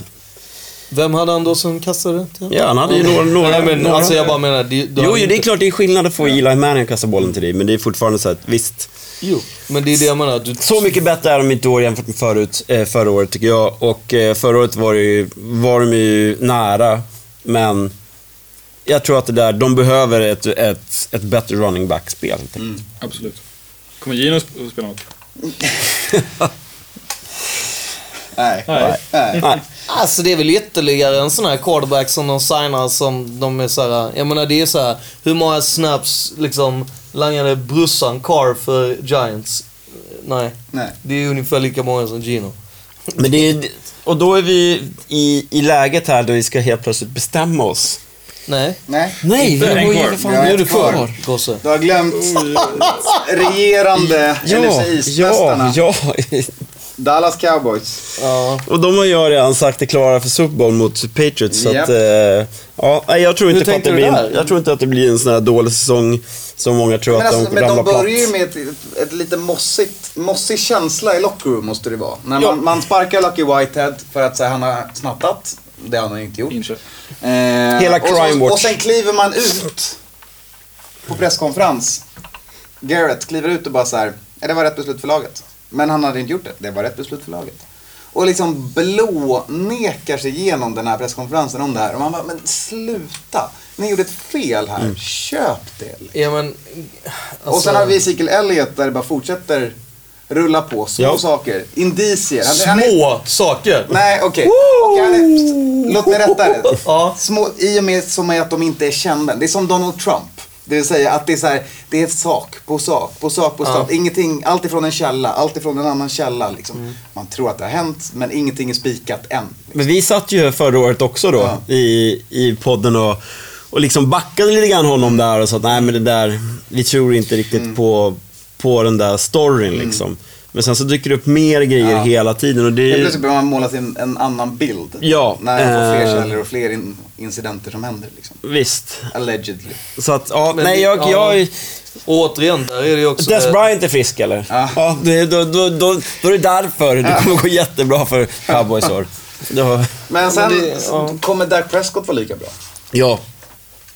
Vem hade han då som kastade? till? Ja, han hade ju några... några, Nej men några alltså jag bara menar... Det, Jo, jo, det är klart det är skillnad att få Eli Manning att kasta bollen till dig, men det är fortfarande så att visst. Jo, men det är det jag menar. Du, Så mycket bättre är de inte i år jämfört med förut, eh, förra året tycker jag. Och eh, förra året var, det ju, var de ju nära, men jag tror att det där, de behöver ett, ett, ett bättre running back-spel. enkelt. Absolut. Kommer Gino sp- spela något? Nej. Nej. Nej. Nej. Alltså det är väl ytterligare en sån här quarterback som de signar som de är så här. Jag menar det är så här. Hur många snaps liksom langade brussan Carr för Giants? Nej. Nej. Det är ungefär lika många som Gino. Men det är, och då är vi i, i läget här då vi ska helt plötsligt bestämma oss. Nej. Nej. Nej, Inte vi har ju för fan har är ett kvar. kvar, gosse. Du har glömt regerande Ja, NFC-mästarna. ja, ja. Dallas Cowboys. Ja. Och de har ju redan sagt det klara för Super Bowl mot Patriots. Så Japp. att, eh, ja, nej, jag tror inte på att det blir en, jag tror inte att det blir en sån här dålig säsong som många tror Men, att alltså, de men de ramlar platt. börjar ju med ett, ett lite mossigt, mossig känsla i locker room måste det vara. När Ja. man, man sparkar Lucky Whitehead för att säga han har snattat. Det har han inte gjort. Inköp. Eh, Hela och, crime så, watch. och sen kliver man ut på presskonferens. Garrett kliver ut och bara så här, "Ja, det var rätt beslut för laget. Men han hade inte gjort det, det var rätt beslut för laget. Och liksom blånekar sig igenom den här presskonferensen om det här. Och man bara, men sluta! Ni gjorde ett fel här, Mm. köp det. Ja men... Alltså, och sen har vi Ezekiel Elliott där det bara fortsätter rulla på. Små Ja. saker, indicier. Han- han är- Små saker. Nej, okej. Okej, han är- Låt mig rätta det. Ja. Små, I och med som är att de inte är kända. Det är som Donald Trump. Det vill säga att det är så här, det är sak på sak på sak på sak. Ingenting, allt ifrån en källa, allt ifrån en annan källa liksom. Mm. Man tror att det har hänt, men ingenting är spikat än. Men vi satt ju förra året också då Ja. i, i podden och, och liksom backade lite grann honom där och sa att nej men det där, vi tror inte riktigt Mm. på, på den där storyn liksom. Men sen så dyker det upp mer grejer Ja. hela tiden och det är plötsligt behöver man måla sin en annan bild. Ja, När man får fler eh. källor och fler in, incidenter som händer liksom. Visst. Allegedly. Så att, ja, Men nej det- jag, ja. jag Och återigen, där är det ju också... Des det- Bryant är frisk eller? Ja. det, då, då, då, då är det därför det kommer gå jättebra för Cowboys år. Då, Men sen det- ja. kommer Dak Prescott vara lika bra. ja,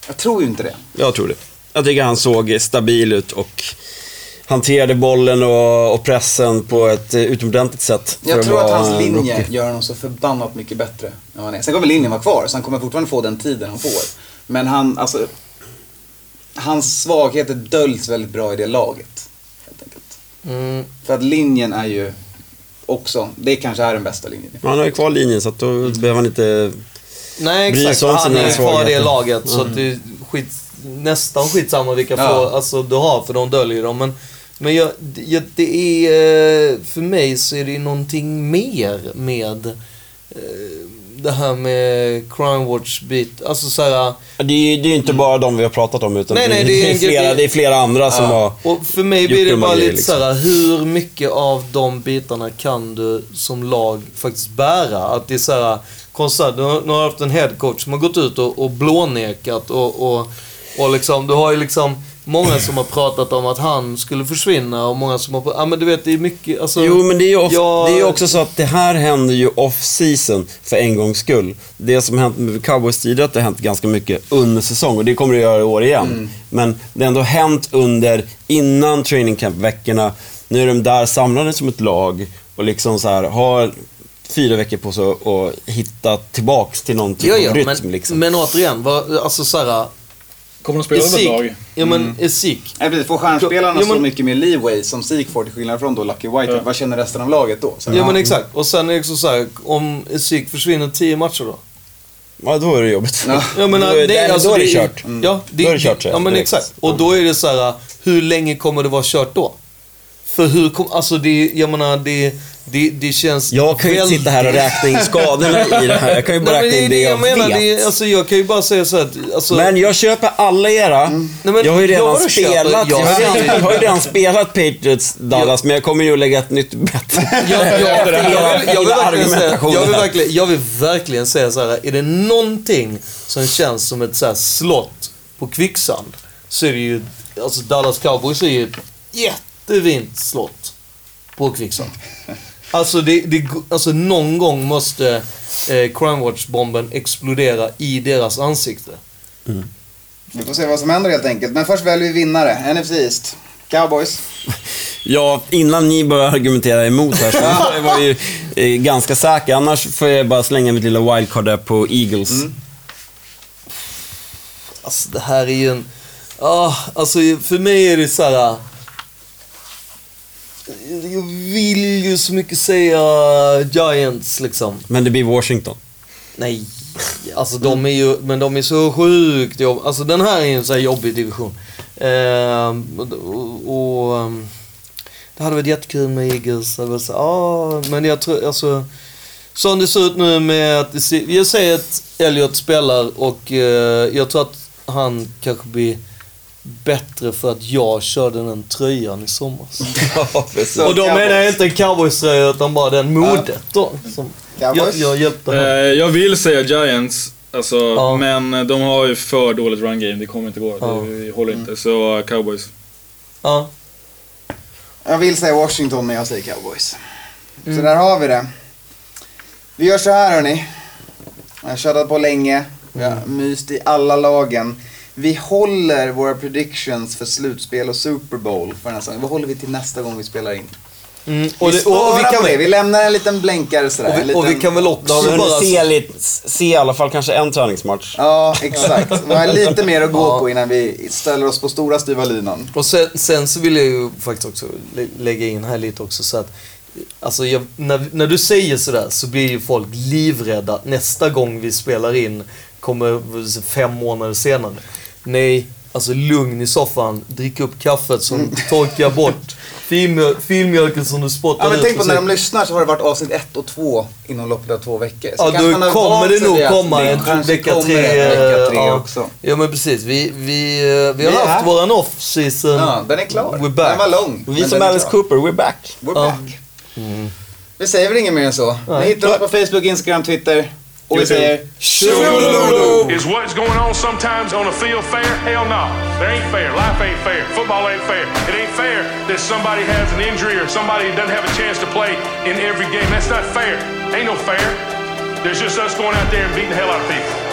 Jag tror ju inte det. jag tror det. Jag tycker han såg stabil ut och hanterade bollen och, och pressen på ett eh, utomordentligt sätt. Jag tror att hans linje rookie. gör honom så förbannat mycket bättre än vad han är. Sen kommer linjen vara kvar, så han kommer fortfarande få den tiden han får. Men han, alltså... Hans svagheter döljs väldigt bra i det laget. Helt enkelt. Mm, För att linjen är ju också, det kanske är den bästa linjen. Han har ju kvar linjen så att då behöver han inte... nej, exakt. Han är kvar i det laget. Så att det är skit, nästan skitsamma vilka Ja. få, alltså, du har, för de döljer dem. Men, men jag, jag, det är... eh, För mig så är det ju någonting mer med eh, det här med crime watch bit. Alltså så här, Det är ju det är inte bara de vi har pratat om utan Nej, nej, det, det är flera, det är flera andra som har... Och för mig blir det de här bara lite liksom. såhär, hur mycket av de bitarna kan du som lag faktiskt bära? Att det är såhär, konstant, du har du haft en headcoach som har gått ut och, och blånekat och, och, och liksom, du har ju liksom många som har pratat om att han skulle försvinna och många som har, ja men du vet det är mycket, alltså. Jo, men det är ju of, jag- det är också så att det här händer ju off-season för en gångs skull. Det som hänt med Cowboys tidigare att det har hänt ganska mycket under säsong och det kommer det göra i år igen. Men det har ändå hänt under, innan training camp-veckorna. Nu är de där samlade som ett lag och liksom så här har fyra veckor på sig att hitta tillbaks till någon typ Ja, ja, av rytm. men, liksom. men återigen, vad, alltså såhär, Kommer de spela ett Esik, lag? ja men Esik, Nej, precis. Får stjärnspelarna Ja, men- så mycket mer leeway som Zeke får till skillnad från då Lucky White, vad känner resten av laget då? Så, Ja men exakt. Och sen är det också så här, om Esik försvinner 10 matcher då? Ja, då är det jobbigt. Ja. Jag menar, då, är- det, då alltså, är det kört. Ja, det, Då är det kört, så Ja men direkt. exakt. Och då är det så här, hur länge kommer det vara kört då? För hur kom, alltså det, jag menar det, det, det känns Jag kan ju inte sitta här och räkna in skadorna i det här. Jag kan ju bara Nej, räkna in det jag, menar. vet. Det, är- alltså jag kan ju bara säga så här, att, alltså, Men jag köper alla era. Nej, men jag har ju jag redan spelat. jag Jag, har redan, jag har ju redan spelat Patriots Dallas, men jag kommer ju att lägga ett nytt bett. jag, jag, jag, vill, jag, verkligen säga, jag, vill verkligen, jag vill verkligen säga så här. är det någonting som känns som ett så här slott på kvicksand så är det ju, alltså Dallas Cowboys är ju ett jättefint slott på kvicksand. Alltså, det, det, alltså någon gång måste eh, Crime Watch-bomben explodera i deras ansikte. Vi får se vad som händer helt enkelt. Men först väljer vi vinnare. NFC East. Cowboys. Ja, innan ni börjar argumentera emot här så jag var ju eh, ganska säker. Annars får jag bara slänga mitt lilla wildcard där på Eagles. Alltså det här är ju en... Ah, alltså för mig är det så här. Jag vill ju så mycket säga Giants liksom. Men det blir Washington. Nej, alltså de är ju, men de är så sjukt jobb. Alltså den här är en så här jobbig division. Ehm, och, och ehm, det hade varit jättekul med Eagles. Var så, ah, men jag tror, alltså. Som det ser ut nu med att, jag säger att Elliot spelar och eh, jag tror att han kanske blir bättre för att jag körde den tröjan i somras. Så och då menar jag inte en cowboyströja utan bara den modet då. Som jag, Cowboys? jag hjälpte Eh, honom. jag vill säga Giants, alltså, Ja. men de har ju för dåligt run game. Det kommer inte gå. Ja. Det håller inte. Så Cowboys. Ja. Jag vill säga Washington, men jag säger Cowboys. Så där har vi det. Vi gör så här hörni. Jag har tjatat på länge. Vi har myst i alla lagen. Vi håller våra predictions för slutspel och Super Bowl för den här säsongen. Vad håller vi till nästa gång vi spelar in? Mm, Och vi det, och, och, vi kan, det. Vi lämnar en liten blänkare sådär. och, vi, och vi liten- kan väl Då också vi bara... se, lite, se i alla fall kanske en träningsmatch. Ja, exakt. Vi har lite mer att gå Ja. på innan vi ställer oss på stora styva linan. Och sen, sen så vill jag ju faktiskt också lä- lägga in här lite också så att Alltså jag, när, när du säger sådär så blir ju folk livrädda nästa gång vi spelar in kommer fem månader senare. Nej, alltså lugn i soffan, drick upp kaffet som torkar bort filmjöl- filmjölken som du spottar Ja, men ut. tänk på när de lyssnar så har det varit avsnitt ett och två inom loppet av två veckor. Så Ja, då kommer det nog komma en vecka kommer tre. en vecka tre ja. också. Ja men precis. Vi, vi, eh, vi har Vi haft här. våran off-season. Ja, den är klar. We're back. Den var lång. Vi som Alice klar. Cooper, we're back. We're Ja. back. Vi säger väl inget mer än så. Ni hittar oss på Facebook, Instagram, Twitter. Och vi säger... Is what's going on sometimes on a field fair? Hell no. There ain't fair. Life ain't fair. Football ain't fair. It ain't fair that somebody has an injury or somebody doesn't have a chance to play in every game. That's not fair. Ain't no fair. There's just us going out there and beating the hell out of people.